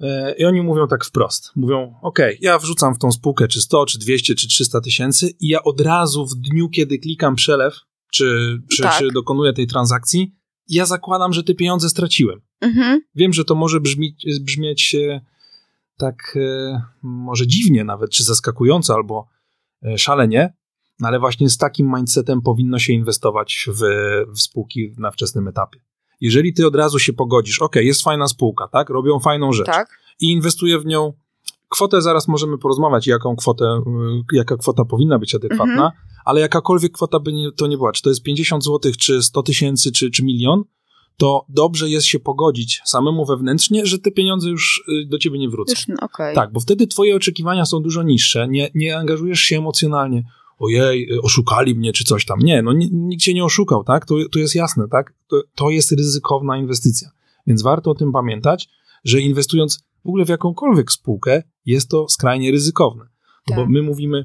E, I oni mówią tak wprost. Mówią, ok, ja wrzucam w tą spółkę czy 100, czy 200, czy 300 tysięcy i ja od razu w dniu, kiedy klikam przelew, czy, czy, tak. czy dokonuję tej transakcji, ja zakładam, że te pieniądze straciłem. Mhm. Wiem, że to może brzmieć, brzmieć e, tak e, może dziwnie nawet, czy zaskakująco, albo szalenie, no ale właśnie z takim mindsetem powinno się inwestować w, w spółki na wczesnym etapie. Jeżeli ty od razu się pogodzisz, ok, jest fajna spółka, tak, robią fajną rzecz tak. i inwestuję w nią kwotę, zaraz możemy porozmawiać, jaką kwotę, y, jaka kwota powinna być adekwatna, mhm. ale jakakolwiek kwota by nie, to nie była, czy to jest 50 zł, czy 100 tysięcy, czy, czy milion, to dobrze jest się pogodzić samemu wewnętrznie, że te pieniądze już y, do ciebie nie wrócą. Już, okay. Tak, bo wtedy twoje oczekiwania są dużo niższe, nie, nie angażujesz się emocjonalnie ojej, oszukali mnie, czy coś tam. Nie, no nikt cię nie oszukał, tak? To, to jest jasne, tak? To, to jest ryzykowna inwestycja. Więc warto o tym pamiętać, że inwestując w ogóle w jakąkolwiek spółkę, jest to skrajnie ryzykowne. Tak. Bo my mówimy,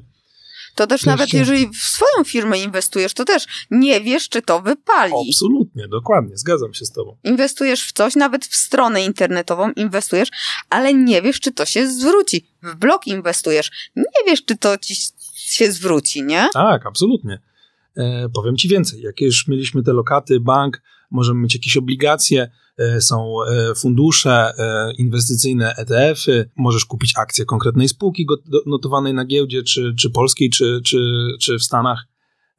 to też nawet jeżeli w swoją firmę inwestujesz, to też nie wiesz, czy to wypali. Absolutnie, dokładnie, zgadzam się z tobą. Inwestujesz w coś, nawet w stronę internetową inwestujesz, ale nie wiesz, czy to się zwróci. W blog inwestujesz, nie wiesz, czy to ci się zwróci, nie? Tak, absolutnie. E, powiem ci więcej. Jak już mieliśmy te lokaty, bank, możemy mieć jakieś obligacje, są e, fundusze e, inwestycyjne, ETF-y, możesz kupić akcje konkretnej spółki notowanej na giełdzie, czy, czy polskiej, czy, czy, czy w Stanach,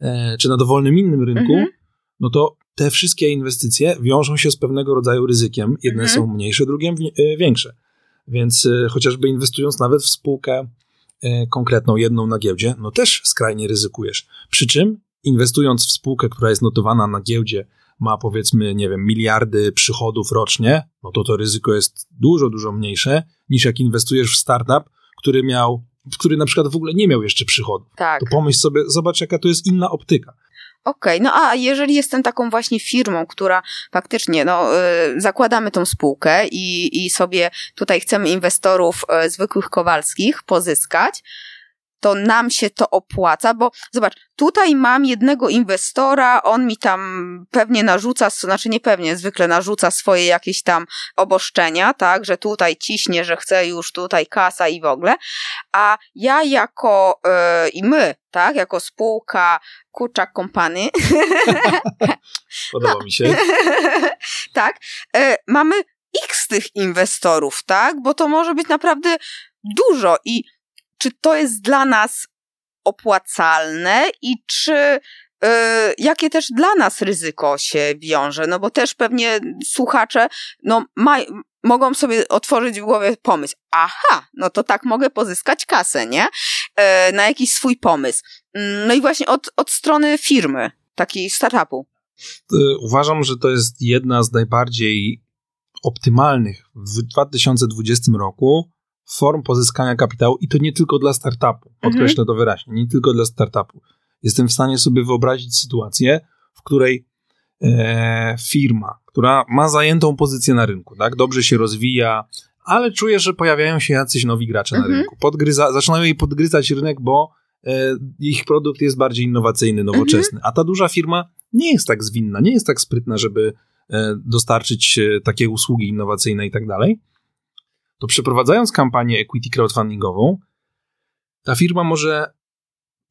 e, czy na dowolnym innym rynku, mhm. no to te wszystkie inwestycje wiążą się z pewnego rodzaju ryzykiem. Jedne mhm. są mniejsze, drugie e, większe. Więc chociażby inwestując nawet w spółkę E, konkretną, jedną na giełdzie, no też skrajnie ryzykujesz. Przy czym inwestując w spółkę, która jest notowana na giełdzie, ma powiedzmy, nie wiem, miliardy przychodów rocznie, no to to ryzyko jest dużo, dużo mniejsze niż jak inwestujesz w startup, który miał, który na przykład w ogóle nie miał jeszcze przychodów. Tak. To pomyśl sobie, zobacz jaka to jest inna optyka. Okej, okay, no a jeżeli jestem taką właśnie firmą, która faktycznie, no, y, zakładamy tą spółkę i, i sobie tutaj chcemy inwestorów y, zwykłych Kowalskich pozyskać, to nam się to opłaca, bo zobacz, tutaj mam jednego inwestora, on mi tam pewnie narzuca, znaczy nie pewnie, zwykle narzuca swoje jakieś tam oboszczenia, tak, że tutaj ciśnie, że chce już tutaj kasa i w ogóle, a ja jako yy, i my, tak, jako spółka Kurczak Company. Podoba mi się. tak, yy, mamy x tych inwestorów, tak, bo to może być naprawdę dużo i czy to jest dla nas opłacalne i czy y, jakie też dla nas ryzyko się wiąże, no bo też pewnie słuchacze no, maj, mogą sobie otworzyć w głowie pomysł, aha, no to tak mogę pozyskać kasę, nie? Y, na jakiś swój pomysł. Mm, no i właśnie od, od strony firmy, takiej startupu. Uważam, że to jest jedna z najbardziej optymalnych w 2020 roku form pozyskania kapitału i to nie tylko dla startupu. Podkreślę mhm. to wyraźnie, nie tylko dla startupu. Jestem w stanie sobie wyobrazić sytuację, w której e, firma, która ma zajętą pozycję na rynku, tak, dobrze się rozwija, ale czuje, że pojawiają się jacyś nowi gracze mhm. na rynku. Podgryza, zaczynają jej podgryzać rynek, bo e, ich produkt jest bardziej innowacyjny, nowoczesny. Mhm. A ta duża firma nie jest tak zwinna, nie jest tak sprytna, żeby e, dostarczyć e, takie usługi innowacyjne i tak dalej to przeprowadzając kampanię equity crowdfundingową, ta firma może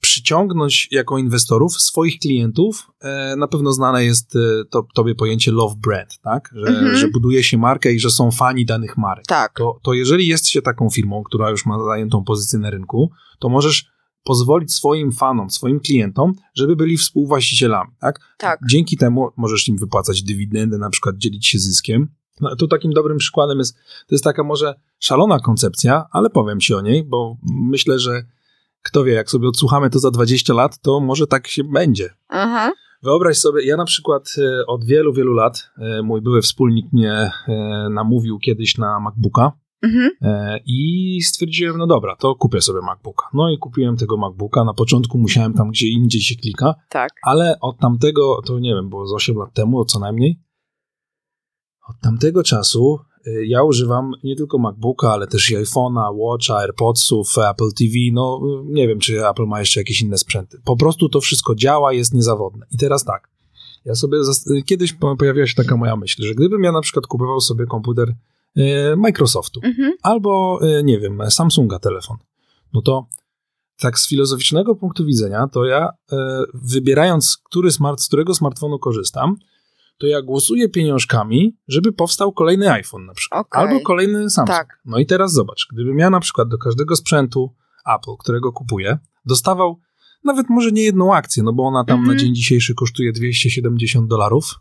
przyciągnąć jako inwestorów swoich klientów. E, na pewno znane jest e, to, tobie pojęcie love brand, tak? Że, mhm. że buduje się markę i że są fani danych marek. Tak. To, to jeżeli jest się taką firmą, która już ma zajętą pozycję na rynku, to możesz pozwolić swoim fanom, swoim klientom, żeby byli współwłaścicielami, tak? Tak. Dzięki temu możesz im wypłacać dywidendy, na przykład dzielić się zyskiem, no, tu takim dobrym przykładem jest, to jest taka może szalona koncepcja, ale powiem ci o niej, bo myślę, że kto wie, jak sobie odsłuchamy to za 20 lat, to może tak się będzie. Aha. Wyobraź sobie, ja na przykład e, od wielu, wielu lat, e, mój były wspólnik mnie e, namówił kiedyś na MacBooka Mhm. I stwierdziłem, no dobra, to kupię sobie MacBooka. No i kupiłem tego MacBooka. Na początku musiałem tam gdzie indziej się klika, Tak. ale od tamtego, to nie wiem, było z 8 lat temu co najmniej, od tamtego czasu y, ja używam nie tylko MacBooka, ale też i iPhone'a, Watcha, AirPodsów, Apple TV, no y, nie wiem, czy Apple ma jeszcze jakieś inne sprzęty. Po prostu to wszystko działa, jest niezawodne. I teraz tak, ja sobie, y, kiedyś po- pojawiła się taka moja myśl, że gdybym ja na przykład kupował sobie komputer Microsoftu, Mhm. albo, nie wiem, Samsunga telefon, no to tak z filozoficznego punktu widzenia, to ja wybierając, który smart, z którego smartfonu korzystam, to ja głosuję pieniążkami, żeby powstał kolejny iPhone na przykład, Okej. albo kolejny Samsung. Tak. No i teraz zobacz, gdybym ja na przykład do każdego sprzętu Apple, którego kupuję, dostawał nawet może nie jedną akcję, no bo ona tam Mhm. na dzień dzisiejszy kosztuje 270 dolarów,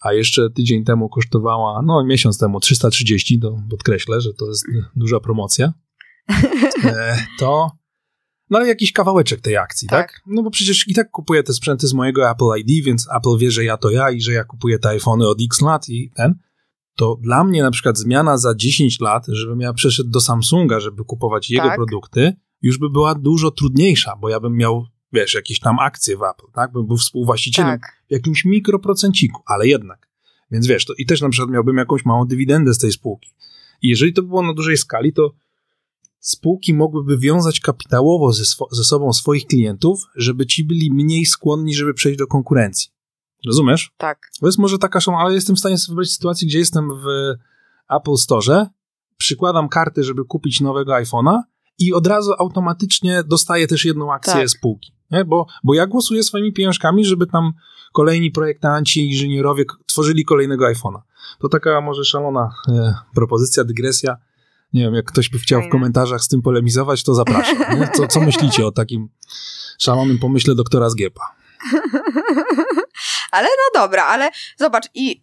a jeszcze tydzień temu kosztowała, no miesiąc temu 330, to podkreślę, że to jest duża promocja, e, to no ale jakiś kawałeczek tej akcji, tak. Tak. No bo przecież i tak kupuję te sprzęty z mojego Apple ID, więc Apple wie, że ja to ja i że ja kupuję te iPhony od X lat i ten. To dla mnie na przykład zmiana za 10 lat, żebym ja przeszedł do Samsunga, żeby kupować jego Tak. produkty, już by była dużo trudniejsza, bo ja bym miał, wiesz, jakieś tam akcje w Apple, tak? Bym był współwłaścicielem Tak. w jakimś mikroprocenciku, ale jednak. Więc wiesz, to i też na przykład miałbym jakąś małą dywidendę z tej spółki. I jeżeli to było na dużej skali, to spółki mogłyby wiązać kapitałowo ze, swo- ze sobą swoich klientów, żeby ci byli mniej skłonni, żeby przejść do konkurencji. Rozumiesz? Tak. To jest może taka szalona, ale jestem w stanie sobie wyobrazić sytuację, gdzie jestem w Apple Store, przykładam kartę, żeby kupić nowego iPhone'a i od razu automatycznie dostaję też jedną akcję Tak. spółki. Nie? Bo, bo ja głosuję swoimi pieniążkami, żeby tam kolejni projektanci, inżynierowie tworzyli kolejnego iPhone'a. To taka może szalona e, propozycja, dygresja. Nie wiem, jak ktoś by chciał w komentarzach z tym polemizować, to zapraszam. Nie? Co, co myślicie o takim szalonym pomyśle doktora Zgiepa? Ale no dobra, ale zobacz, i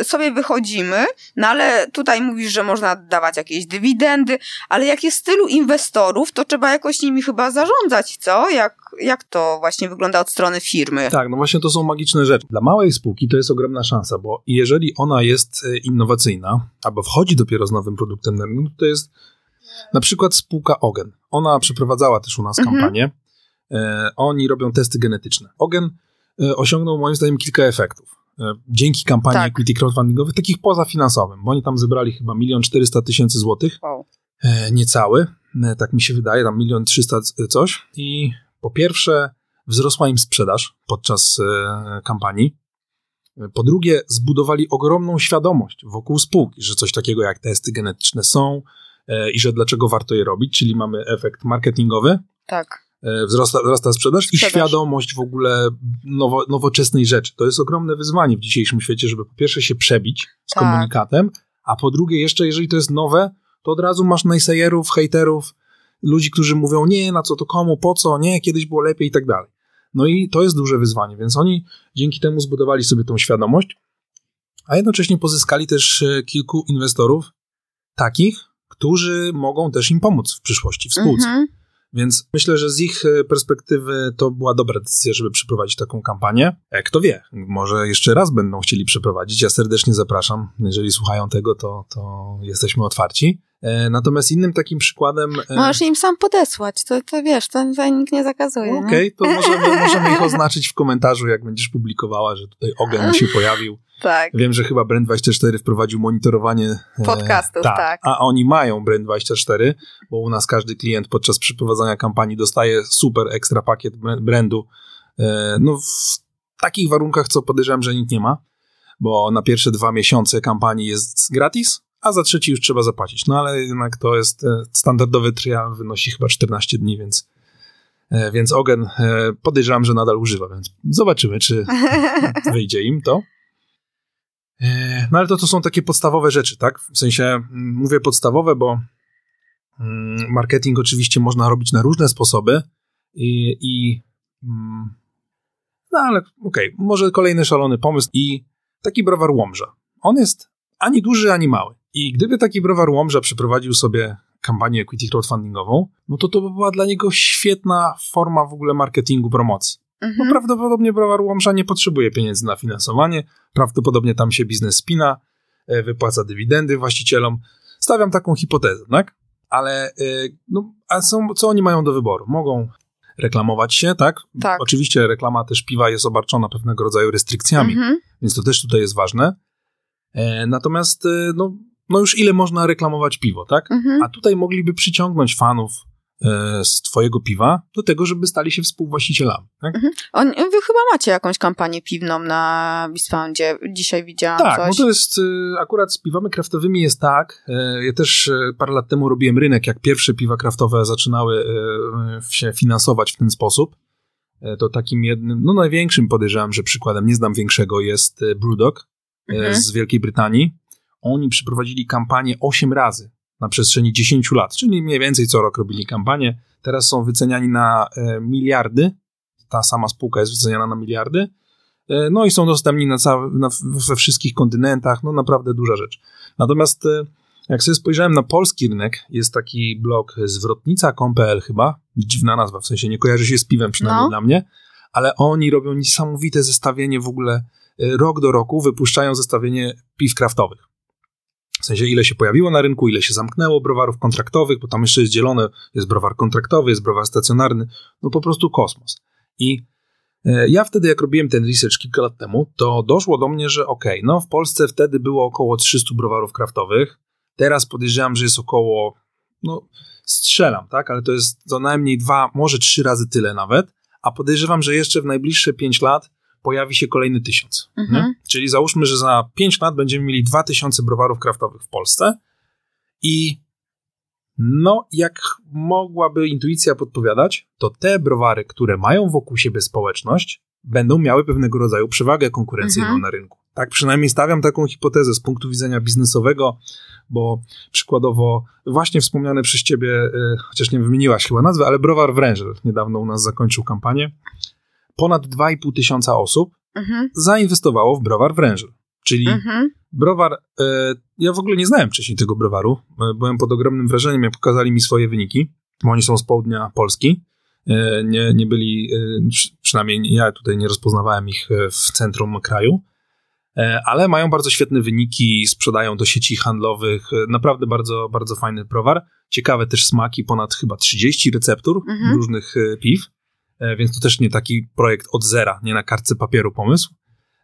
y, sobie wychodzimy, no ale tutaj mówisz, że można dawać jakieś dywidendy, ale jak jest tylu inwestorów, to trzeba jakoś nimi chyba zarządzać, co? Jak, jak to właśnie wygląda od strony firmy? Tak, no właśnie to są magiczne rzeczy. Dla małej spółki to jest ogromna szansa, bo jeżeli ona jest e, innowacyjna, albo wchodzi dopiero z nowym produktem na rynek, to jest na przykład spółka Ogen. Ona przeprowadzała też u nas Mhm. kampanię. E, oni robią testy genetyczne. Ogen osiągnął moim zdaniem kilka efektów. E, dzięki kampanii Tak. equity crowdfundingowej, takich pozafinansowym, bo oni tam zebrali chyba milion czterysta tysięcy złotych Wow. e, niecały, e, tak mi się wydaje, tam milion trzysta c- coś. I po pierwsze, wzrosła im sprzedaż podczas e, kampanii. E, Po drugie, zbudowali ogromną świadomość wokół spółki, że coś takiego jak testy genetyczne są e, i że dlaczego warto je robić, czyli mamy efekt marketingowy, Tak. E, wzrasta, wzrasta sprzedaż, i Sprzedaż. świadomość w ogóle nowo, nowoczesnej rzeczy. To jest ogromne wyzwanie w dzisiejszym świecie, żeby po pierwsze się przebić z Tak. komunikatem, a po drugie jeszcze, jeżeli to jest nowe, to od razu masz najsajerów, hejterów, ludzi, którzy mówią, nie, na co to komu, po co, nie, kiedyś było lepiej i tak dalej. No i to jest duże wyzwanie, więc oni dzięki temu zbudowali sobie tą świadomość, a jednocześnie pozyskali też e, kilku inwestorów takich, którzy mogą też im pomóc w przyszłości, w spółce. Mhm. Więc myślę, że z ich e, perspektywy to była dobra decyzja, żeby przeprowadzić taką kampanię. E, Kto wie, może jeszcze raz będą chcieli przeprowadzić. Ja serdecznie zapraszam. Jeżeli słuchają tego, to, to jesteśmy otwarci. E, Natomiast innym takim przykładem. Możesz im sam podesłać, to, to wiesz, to, to nikt nie zakazuje. Okej, to możemy, możemy ich oznaczyć w komentarzu, jak będziesz publikowała, że tutaj ogen się pojawił. Tak. Wiem, że chyba Brand24 wprowadził monitorowanie e, Podcastów, tak. A oni mają Brand24, bo u nas każdy klient podczas przeprowadzania kampanii dostaje super ekstra pakiet br- brandu. E, No w takich warunkach, co podejrzewam, że nikt nie ma, bo na pierwsze dwa miesiące kampanii jest gratis, a za trzeci już trzeba zapłacić. No ale jednak to jest e, standardowy trial, wynosi chyba 14 dni, więc e, więc Ogen e, podejrzewam, że nadal używa, więc zobaczymy, czy wyjdzie im to. E, No ale to, to są takie podstawowe rzeczy, tak? W sensie mm, mówię podstawowe, bo mm, marketing oczywiście można robić na różne sposoby i, i mm, no ale okej, może kolejny szalony pomysł i taki browar Łomża. On jest ani duży, ani mały. I gdyby taki browar Łomża przeprowadził sobie kampanię equity crowdfundingową, no to to by była dla niego świetna forma w ogóle marketingu, promocji. Bo Mhm. prawdopodobnie browar Łomża nie potrzebuje pieniędzy na finansowanie, prawdopodobnie tam się biznes spina, e, wypłaca dywidendy właścicielom. Stawiam taką hipotezę, tak? Ale y, no, a są, co oni mają do wyboru? Mogą reklamować się, tak? Tak. Oczywiście reklama też piwa jest obarczona pewnego rodzaju restrykcjami, Mhm. więc to też tutaj jest ważne. E, natomiast, e, no, no już ile można reklamować piwo, tak? Mhm. A tutaj mogliby przyciągnąć fanów e, z twojego piwa do tego, żeby stali się współwłaścicielami, tak? On, wy chyba macie jakąś kampanię piwną na Bisfoundzie. Dzisiaj widziałam Tak, coś. no to jest y, akurat z piwami kraftowymi jest tak. y, Ja też y, parę lat temu robiłem rynek, jak pierwsze piwa kraftowe zaczynały się finansować w ten sposób. To takim jednym, no największym podejrzewam, że przykładem, nie znam większego, jest Brewdog Mhm. z Wielkiej Brytanii. Oni przeprowadzili kampanię 8 razy na przestrzeni 10 lat, czyli mniej więcej co rok robili kampanię. Teraz są wyceniani na e, miliardy. Ta sama spółka jest wyceniana na miliardy. E, No i są dostępni na całe, na, we wszystkich kontynentach, no naprawdę duża rzecz. Natomiast e, jak sobie spojrzałem na polski rynek, jest taki blog zwrotnica.com.pl chyba, dziwna nazwa, w sensie nie kojarzy się z piwem przynajmniej No. dla mnie, ale oni robią niesamowite zestawienie w ogóle, rok do roku wypuszczają zestawienie piw kraftowych. W sensie ile się pojawiło na rynku, ile się zamknęło browarów kontraktowych, bo tam jeszcze jest dzielone, jest browar kontraktowy, jest browar stacjonarny, no po prostu kosmos. I E, Ja wtedy, jak robiłem ten research kilka lat temu, to doszło do mnie, że okej, no w Polsce wtedy było około 300 browarów kraftowych. Teraz podejrzewam, że jest około, no strzelam, tak, ale to jest co najmniej dwa, może trzy razy tyle nawet. A podejrzewam, że jeszcze w najbliższe 5 lat pojawi się kolejny tysiąc. Mhm. Czyli załóżmy, że za 5 lat będziemy mieli 2000 browarów kraftowych w Polsce i no, jak mogłaby intuicja podpowiadać, to te browary, które mają wokół siebie społeczność, będą miały pewnego rodzaju przewagę konkurencyjną Mhm. na rynku. Tak przynajmniej stawiam taką hipotezę z punktu widzenia biznesowego, bo przykładowo właśnie wspomniane przez ciebie, y, chociaż nie wymieniłaś chyba nazwy, ale browar Wrężel niedawno u nas zakończył kampanię. Ponad 2,5 tysiąca osób Mhm. zainwestowało w browar Wrężel. Czyli Mhm. browar, e, ja w ogóle nie znałem wcześniej tego browaru. E, byłem pod ogromnym wrażeniem, jak pokazali mi swoje wyniki, bo oni są z południa Polski. E, nie, nie byli, e, przy- przynajmniej ja tutaj nie rozpoznawałem ich e, w centrum kraju, e, ale mają bardzo świetne wyniki, sprzedają do sieci handlowych. Naprawdę bardzo, bardzo fajny browar. Ciekawe też smaki, ponad chyba 30 receptur Mhm. różnych piw, więc to też nie taki projekt od zera, nie na kartce papieru pomysł.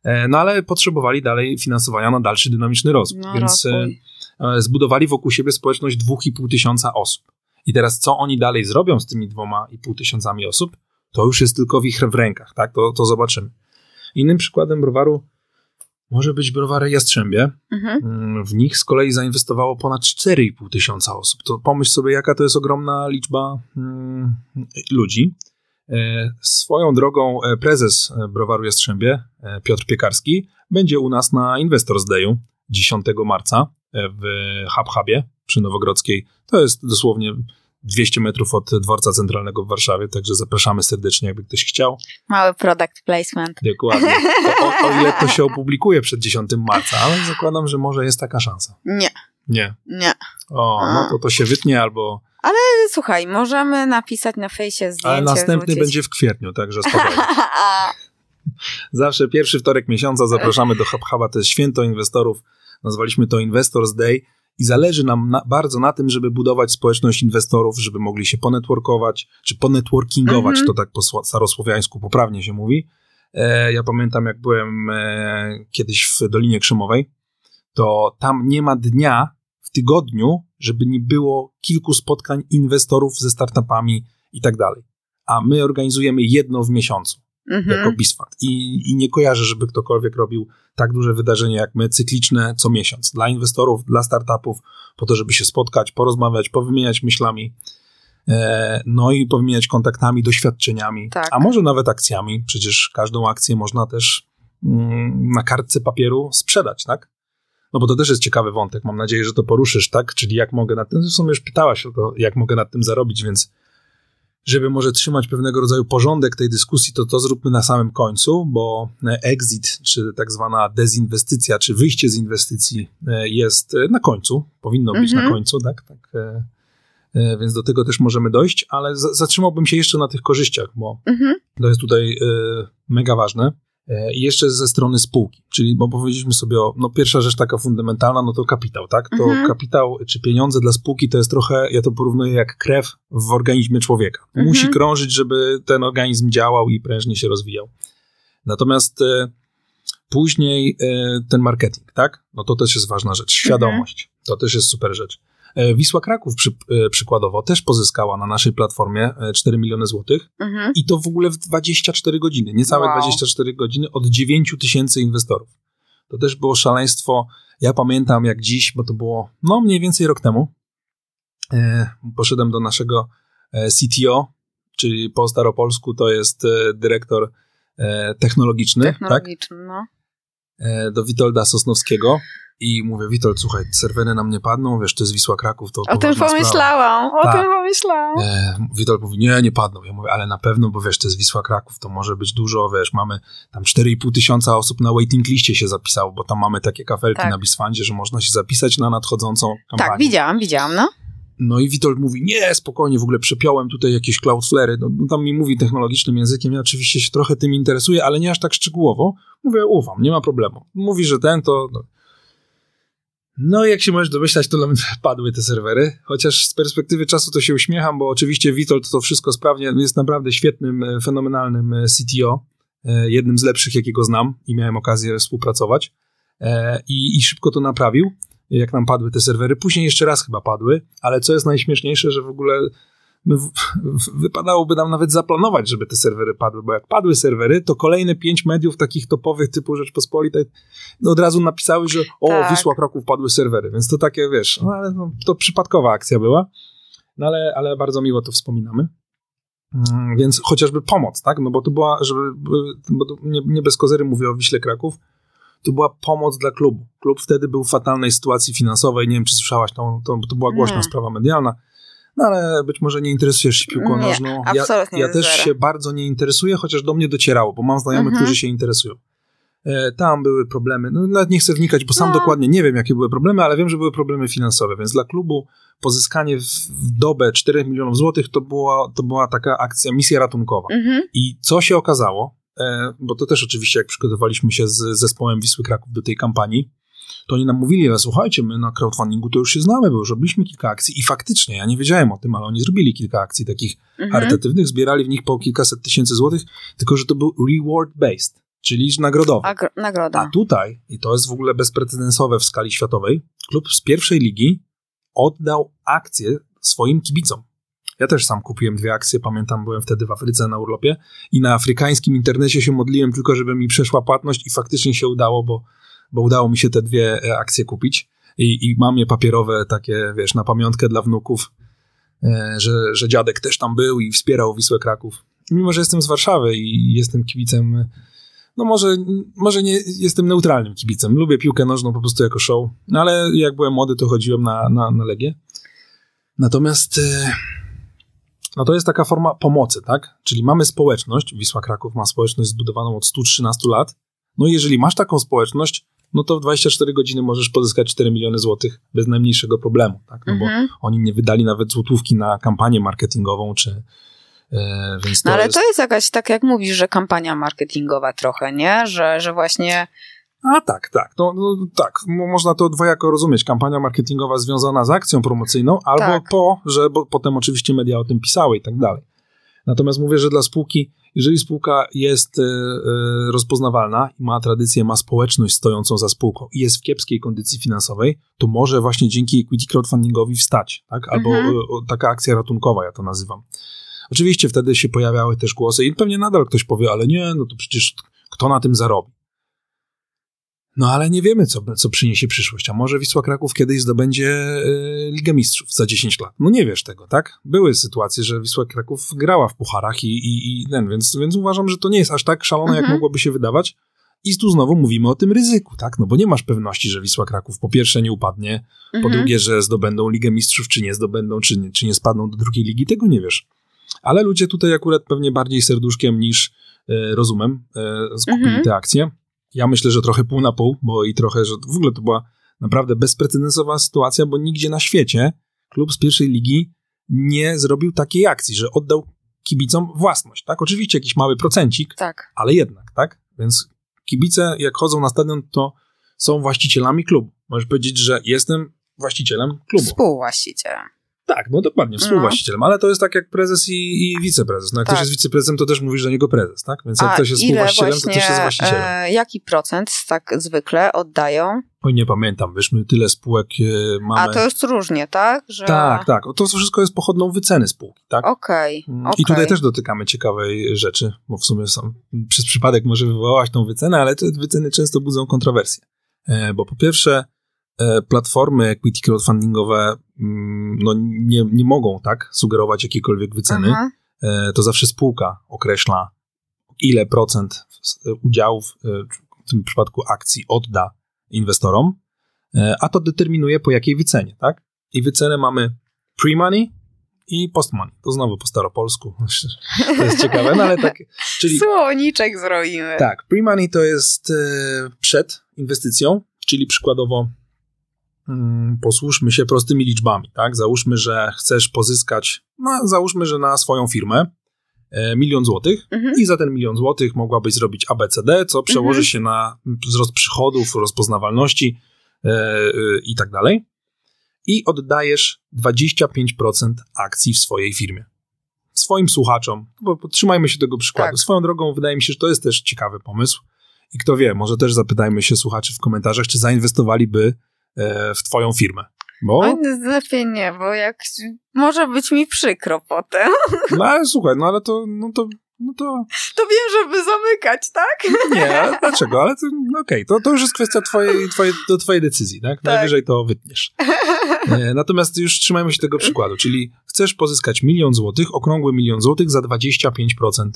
E, No ale potrzebowali dalej finansowania na dalszy dynamiczny rozwój, No, więc e, e, zbudowali wokół siebie społeczność 2,5 tysiąca osób. I teraz co oni dalej zrobią z tymi dwoma i pół tysiącami osób, to już jest tylko w ich w rękach, tak? To, to zobaczymy. Innym przykładem browaru może być browary Jastrzębie. Mhm. Mm, W nich z kolei zainwestowało ponad 4,5 tysiąca osób. To pomyśl sobie, jaka to jest ogromna liczba mm, ludzi. E, Swoją drogą e, prezes e, browaru Jastrzębie, Piotr Piekarski, będzie u nas na Investors Dayu 10 marca w Hub Hubie przy Nowogrodzkiej. To jest dosłownie 200 metrów od dworca centralnego w Warszawie, także zapraszamy serdecznie, jakby ktoś chciał. Mały product placement. Dokładnie. O, o, o ile to się opublikuje przed 10 marca, ale zakładam, że może jest taka szansa. Nie, Nie. nie. O, no to to się wytnie albo... Słuchaj, możemy napisać na fejsie zdjęcie. Ale następny wrzucić. będzie w kwietniu, także spokojnie. Zawsze pierwszy wtorek miesiąca zapraszamy do HubHuba, to jest święto inwestorów. Nazwaliśmy to Investors Day i zależy nam na, bardzo na tym, żeby budować społeczność inwestorów, żeby mogli się ponetworkować, czy ponetworkingować, Mhm. to tak po starosłowiańsku poprawnie się mówi. E, ja pamiętam, jak byłem e, kiedyś w Dolinie Krzemowej, to tam nie ma dnia tygodniu, żeby nie było kilku spotkań inwestorów ze startupami i tak dalej. A my organizujemy jedno w miesiącu Mhm. jako Bisfund. I, I nie kojarzę, żeby ktokolwiek robił tak duże wydarzenie jak my, cykliczne co miesiąc. Dla inwestorów, dla startupów, po to, żeby się spotkać, porozmawiać, powymieniać myślami, e, no i powymieniać kontaktami, doświadczeniami, Tak. a może nawet akcjami. Przecież każdą akcję można też mm, na kartce papieru sprzedać, tak? No bo to też jest ciekawy wątek. Mam nadzieję, że to poruszysz, tak? Czyli jak mogę na tym, w sumie już pytałaś o to, jak mogę nad tym zarobić, więc żeby może trzymać pewnego rodzaju porządek tej dyskusji, to to zróbmy na samym końcu, bo e, exit, czy tak zwana dezinwestycja, czy wyjście z inwestycji e, jest e, na końcu, powinno być Mhm. na końcu, tak? tak więc do tego też możemy dojść, ale za- zatrzymałbym się jeszcze na tych korzyściach, bo Mhm. to jest tutaj mega ważne. E, I jeszcze ze strony spółki, czyli bo powiedzieliśmy sobie o, no pierwsza rzecz taka fundamentalna, no to kapitał, tak? To Mhm. kapitał czy pieniądze dla spółki to jest trochę, ja to porównuję jak krew w organizmie człowieka. Mhm. Musi krążyć, żeby ten organizm działał i prężnie się rozwijał. Natomiast e, później e, ten marketing, tak? No to też jest ważna rzecz. Świadomość, to też jest super rzecz. E, Wisła Kraków przy, e, przykładowo też pozyskała na naszej platformie e, 4 miliony złotych Mhm. i to w ogóle w 24 godziny, niecałe Wow. 24 godziny od 9 tysięcy inwestorów. To też było szaleństwo. Ja pamiętam jak dziś, bo to było no mniej więcej rok temu. E, poszedłem do naszego e, CTO, czyli po staropolsku to jest e, dyrektor e, technologiczny, tak? Technologiczny, no. E, do Witolda Sosnowskiego i mówię, Witold, słuchaj, serwery nam nie padną, wiesz, to jest Wisła Kraków, to O tym sprawa. pomyślałam, o Tak. tym pomyślałam. E, Witold mówi, nie, nie padną. Ja mówię, ale na pewno, bo wiesz, to jest Wisła Kraków, to może być dużo, wiesz, mamy tam 4,5 tysiąca osób na waiting liście się zapisało, bo tam mamy takie kafelki Tak. na Bisfandzie, że można się zapisać na nadchodzącą kampanię. Tak, widziałam, widziałam, no. No i Witold mówi, nie, spokojnie, w ogóle przepiąłem tutaj jakieś Cloudflare, no tam mi mówi technologicznym językiem, ja oczywiście się trochę tym interesuję, ale nie aż tak szczegółowo. Mówię, ufam, nie ma problemu. Mówi, że ten to... No. No jak się możesz domyślać, to padły te serwery, chociaż z perspektywy czasu to się uśmiecham, bo oczywiście Witold to wszystko sprawnie, jest naprawdę świetnym, e, fenomenalnym e, CTO, e, jednym z lepszych, jakiego znam i miałem okazję współpracować i, i szybko to naprawił jak nam padły te serwery. Później jeszcze raz chyba padły, ale co jest najśmieszniejsze, że w ogóle wypadałoby nam nawet zaplanować, żeby te serwery padły, bo jak padły serwery, to kolejne pięć mediów takich topowych typu Rzeczpospolitej no od razu napisały, że o, Tak. Wisła Kraków padły serwery, więc to takie, wiesz, no, ale no, to przypadkowa akcja była, no ale, ale bardzo miło to wspominamy. Mm, Więc chociażby pomoc, tak? No bo to była, żeby, bo to nie, nie bez kozery mówię o Wiśle Kraków, to była pomoc dla klubu. Klub wtedy był w fatalnej sytuacji finansowej. Nie wiem, czy słyszałaś, to, to, to była głośna Nie. sprawa medialna. No ale być może nie interesujesz się piłką nożną. Ja, ja też zero. się bardzo nie interesuję, chociaż do mnie docierało, bo mam znajomych, Mhm. którzy się interesują. E, tam były problemy. No nawet nie chcę wnikać, bo sam No. dokładnie nie wiem, jakie były problemy, ale wiem, że były problemy finansowe, więc dla klubu pozyskanie w, w dobę 4 milionów złotych to była, to była taka akcja, misja ratunkowa. Mhm. I co się okazało, bo to też oczywiście jak przygotowaliśmy się z zespołem Wisły Kraków do tej kampanii, to oni nam mówili, że słuchajcie, my na crowdfundingu to już się znamy, bo już robiliśmy kilka akcji i faktycznie, ja nie wiedziałem o tym, ale oni zrobili kilka akcji takich Mhm. charytatywnych, zbierali w nich po kilkaset tysięcy złotych, tylko że to był reward-based, czyli nagrodowy. Agro- A nagroda. tutaj, i to jest w ogóle bezprecedensowe w skali światowej, klub z pierwszej ligi oddał akcje swoim kibicom. Ja też sam kupiłem dwie akcje, pamiętam, byłem wtedy w Afryce na urlopie i na afrykańskim internecie się modliłem tylko, żeby mi przeszła płatność i faktycznie się udało, bo, bo udało mi się te dwie e, akcje kupić i, i mam je papierowe takie, wiesz, na pamiątkę dla wnuków, e, że, że dziadek też tam był i wspierał Wisłę Kraków. Mimo, że jestem z Warszawy i jestem kibicem no może, może nie jestem neutralnym kibicem. Lubię piłkę nożną po prostu jako show, no ale jak byłem młody, to chodziłem na, na, na Legię. Natomiast e, no to jest taka forma pomocy, tak? Czyli mamy społeczność, Wisła Kraków ma społeczność zbudowaną od 113 lat. No i jeżeli masz taką społeczność, no to w 24 godziny możesz pozyskać 4 miliony złotych bez najmniejszego problemu, tak? No bo Mhm. oni nie wydali nawet złotówki na kampanię marketingową, czy więc to No ale jest... to jest jakaś, tak jak mówisz, że kampania marketingowa trochę, nie? Że, że właśnie... A tak, tak. No, no, tak, Mo- można to dwojako rozumieć. Kampania marketingowa związana z akcją promocyjną, albo Tak. to, że bo potem oczywiście media o tym pisały i tak dalej. Natomiast mówię, że dla spółki, jeżeli spółka jest e, rozpoznawalna i ma tradycję, ma społeczność stojącą za spółką i jest w kiepskiej kondycji finansowej, to może właśnie dzięki equity crowdfundingowi wstać, tak? Albo Mhm. e, taka akcja ratunkowa, ja to nazywam. Oczywiście wtedy się pojawiały też głosy i pewnie nadal ktoś powie, ale nie, no to przecież kto na tym zarobi? No ale nie wiemy, co, co przyniesie przyszłość. A może Wisła Kraków kiedyś zdobędzie y, Ligę Mistrzów za 10 lat? No nie wiesz tego, tak? Były sytuacje, że Wisła Kraków grała w pucharach i, i, i ten, więc, więc uważam, że to nie jest aż tak szalone, jak Mhm. mogłoby się wydawać. I tu znowu mówimy o tym ryzyku, tak? No bo nie masz pewności, że Wisła Kraków po pierwsze nie upadnie, po Mhm. drugie, że zdobędą Ligę Mistrzów, czy nie zdobędą, czy nie, czy nie spadną do drugiej ligi, tego nie wiesz. Ale ludzie tutaj akurat pewnie bardziej serduszkiem niż e, rozumem e, skupili Mhm. te akcje. Ja myślę, że trochę pół na pół, bo i trochę, że w ogóle to była naprawdę bezprecedensowa sytuacja, bo nigdzie na świecie klub z pierwszej ligi nie zrobił takiej akcji, że oddał kibicom własność, tak? Oczywiście jakiś mały procencik, Tak. ale jednak, tak? Więc Kibice, jak chodzą na stadion, to są właścicielami klubu. Możesz powiedzieć, że jestem właścicielem klubu. Współwłaścicielem. Tak, no dokładnie, współwłaścicielem, ale to jest tak jak prezes i, i wiceprezes. No jak Tak. ktoś jest wiceprezesem, to też mówisz do niego prezes, tak? Więc jak A ktoś jest współwłaścicielem, to właśnie, też jest właścicielem. E, jaki procent tak zwykle oddają? Oj, nie pamiętam, wiesz, my tyle spółek e, mamy. A to jest różnie, tak? Że... Tak, tak. To wszystko jest pochodną wyceny spółki, tak? Okej, Mm, okej. I tutaj też dotykamy ciekawej rzeczy, bo w sumie sam, przez przypadek może wywołałaś tą wycenę, ale te wyceny często budzą kontrowersje. E, bo po pierwsze, platformy equity crowdfundingowe mm, no, nie, nie mogą tak sugerować jakiejkolwiek wyceny. Aha. E, to zawsze spółka określa, ile procent s- udziałów, e, w tym przypadku akcji, odda inwestorom, e, a to determinuje po jakiej wycenie, tak? I wycenę mamy pre-money i post-money. To znowu po staropolsku. To jest ciekawe, no ale tak. Czyli Słowniczek zrobimy. tak, pre-money to jest e, przed inwestycją, czyli przykładowo mm, posłużmy się prostymi liczbami, tak? Załóżmy, że chcesz pozyskać, no załóżmy, że na swoją firmę e, milion złotych Mhm. i za ten milion złotych mogłabyś zrobić ABCD, co przełoży Mhm. się na wzrost przychodów, rozpoznawalności e, i tak dalej. I oddajesz 25% akcji w swojej firmie. Swoim słuchaczom, bo trzymajmy się tego przykładu. Tak. Swoją drogą wydaje mi się, że to jest też ciekawy pomysł. I kto wie, może też zapytajmy się słuchaczy w komentarzach, czy zainwestowaliby w twoją firmę. Bo, Oj, lepiej nie, bo jak może być mi przykro potem. no ale słuchaj, no ale to, no to, no to To wiem, żeby zamykać, tak? Nie, dlaczego? Ale to, no okej, to, to już jest kwestia twojej, twojej, do twojej decyzji, tak? Najwyżej to wytniesz. E, Natomiast już trzymajmy się tego przykładu, czyli chcesz pozyskać milion złotych, okrągły milion złotych za 25%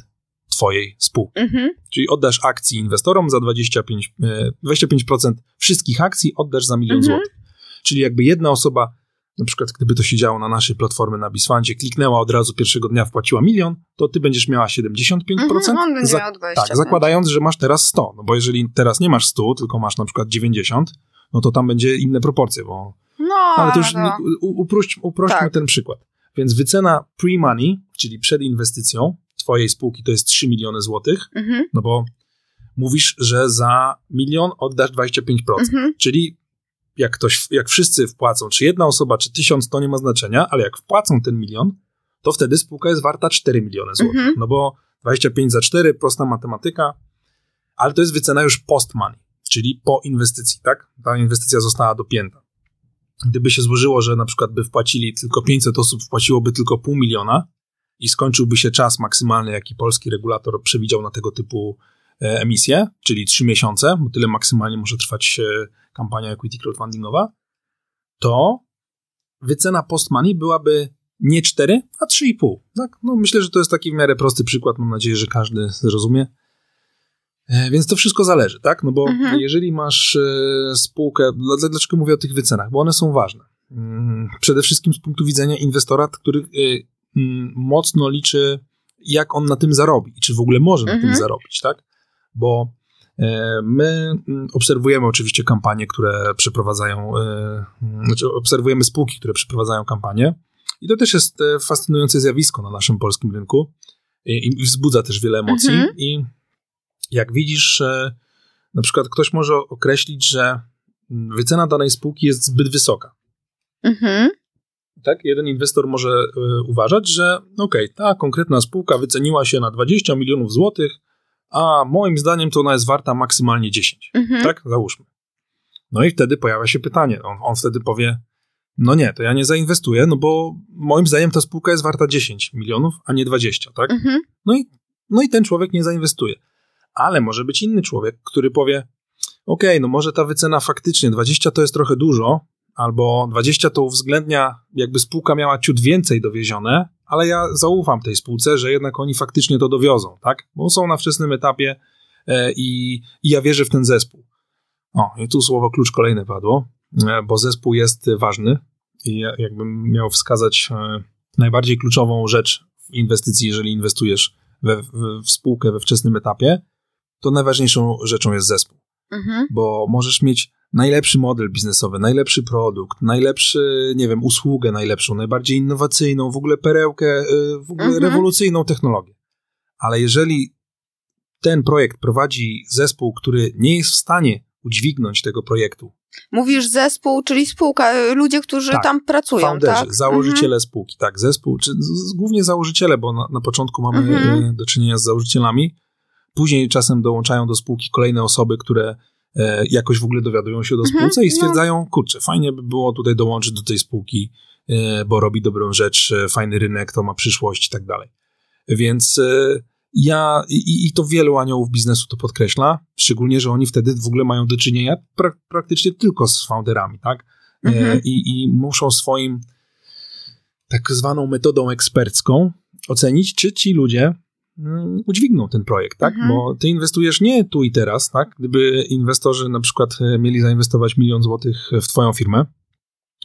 twojej spółki. Mhm. Czyli oddasz akcji inwestorom za 25, e, 25% wszystkich akcji oddasz za milion Mhm. złotych. Czyli jakby jedna osoba, na przykład gdyby to się działo na naszej platformie na Bisfancie, kliknęła od razu pierwszego dnia, wpłaciła milion, to ty będziesz miała 75%. Mhm, on będzie za- miał 25. tak, zakładając, że masz teraz 100, no bo jeżeli teraz nie masz 100, tylko masz na przykład 90, no to tam będzie inne proporcje, bo... No, Ale to już no. uprość, uprośćmy Tak. ten przykład. Więc wycena pre-money, czyli przed inwestycją twojej spółki to jest 3 miliony złotych, Mhm, no bo mówisz, że za milion oddasz 25%. mhm. Czyli jak ktoś, jak wszyscy wpłacą, czy jedna osoba, czy tysiąc, to nie ma znaczenia, ale jak wpłacą ten milion, to wtedy spółka jest warta 4 miliony złotych. Mhm. No bo 25 za 4, prosta matematyka, ale to jest wycena już post money, czyli po inwestycji, tak? Ta inwestycja została dopięta. Gdyby się złożyło, że na przykład by wpłacili tylko 500 osób, wpłaciłoby tylko pół miliona i skończyłby się czas maksymalny, jaki polski regulator przewidział na tego typu e, emisję, czyli 3 miesiące, bo tyle maksymalnie może trwać e, kampania equity crowdfundingowa, to wycena post money byłaby nie 4, a 3,5. Tak? No, myślę, że to jest taki w miarę prosty przykład. Mam nadzieję, że każdy zrozumie. E, Więc to wszystko zależy, tak? No bo Mhm. jeżeli masz spółkę, dla- dlaczego mówię o tych wycenach? Bo one są ważne. Mm, Przede wszystkim z punktu widzenia inwestora, który mocno liczy, jak on na tym zarobi i czy w ogóle może na Mhm. tym zarobić, tak? Bo e, my mm, obserwujemy oczywiście kampanie, które przeprowadzają, e, mm, znaczy obserwujemy spółki, które przeprowadzają kampanie i to też jest e, fascynujące zjawisko na naszym polskim rynku i, wzbudza też wiele emocji Mhm. i jak widzisz, na przykład ktoś może określić, że mm, wycena danej spółki jest zbyt wysoka. Mhm. Tak, jeden inwestor może e, uważać, że okej, ta konkretna spółka wyceniła się na 20 milionów złotych, a moim zdaniem to ona jest warta maksymalnie 10. Mhm. Tak, załóżmy. No i wtedy pojawia się pytanie. On, on wtedy powie: No nie, to ja nie zainwestuję, no bo moim zdaniem ta spółka jest warta 10 milionów, a nie 20, tak? Mhm. No i, no i ten człowiek nie zainwestuje. Ale może być inny człowiek, który powie: Okej, no może ta wycena faktycznie 20 to jest trochę dużo, albo 20 to uwzględnia, jakby spółka miała ciut więcej dowiezione, ale ja zaufam tej spółce, że jednak oni faktycznie to dowiozą, tak? Bo są na wczesnym etapie e, i, i ja wierzę w ten zespół. O, i tu słowo klucz kolejne padło, e, bo zespół jest ważny i ja- jakbym miał wskazać e, najbardziej kluczową rzecz w inwestycji, jeżeli inwestujesz we, w, w spółkę we wczesnym etapie, to najważniejszą rzeczą jest zespół Mhm. bo możesz mieć najlepszy model biznesowy, najlepszy produkt, najlepszy, nie wiem, usługę najlepszą, najbardziej innowacyjną, w ogóle perełkę, y, w ogóle Mhm. rewolucyjną technologię. Ale jeżeli ten projekt prowadzi zespół, który nie jest w stanie udźwignąć tego projektu. Mówisz zespół, czyli spółka, y, ludzie, którzy Tak. tam pracują, Founderzy, tak? założyciele spółki, tak, zespół, czy z, głównie założyciele, bo na, na początku mamy Mhm. e, do czynienia z założycielami. Później czasem dołączają do spółki kolejne osoby, które jakoś w ogóle dowiadują się do Mhm, spółce i no. stwierdzają, kurczę, fajnie by było tutaj dołączyć do tej spółki, e, bo robi dobrą rzecz, e, fajny rynek, to ma przyszłość i tak dalej. Więc e, ja, i, i to wielu aniołów biznesu to podkreśla, szczególnie, że oni wtedy w ogóle mają do czynienia pra, praktycznie tylko z founderami, tak? E, Mhm. i, I muszą swoim tak zwaną metodą ekspercką ocenić, czy ci ludzie mm, udźwigną ten projekt, tak? Mhm. Bo ty inwestujesz nie tu i teraz, tak? Gdyby inwestorzy na przykład e, mieli zainwestować milion złotych w twoją firmę,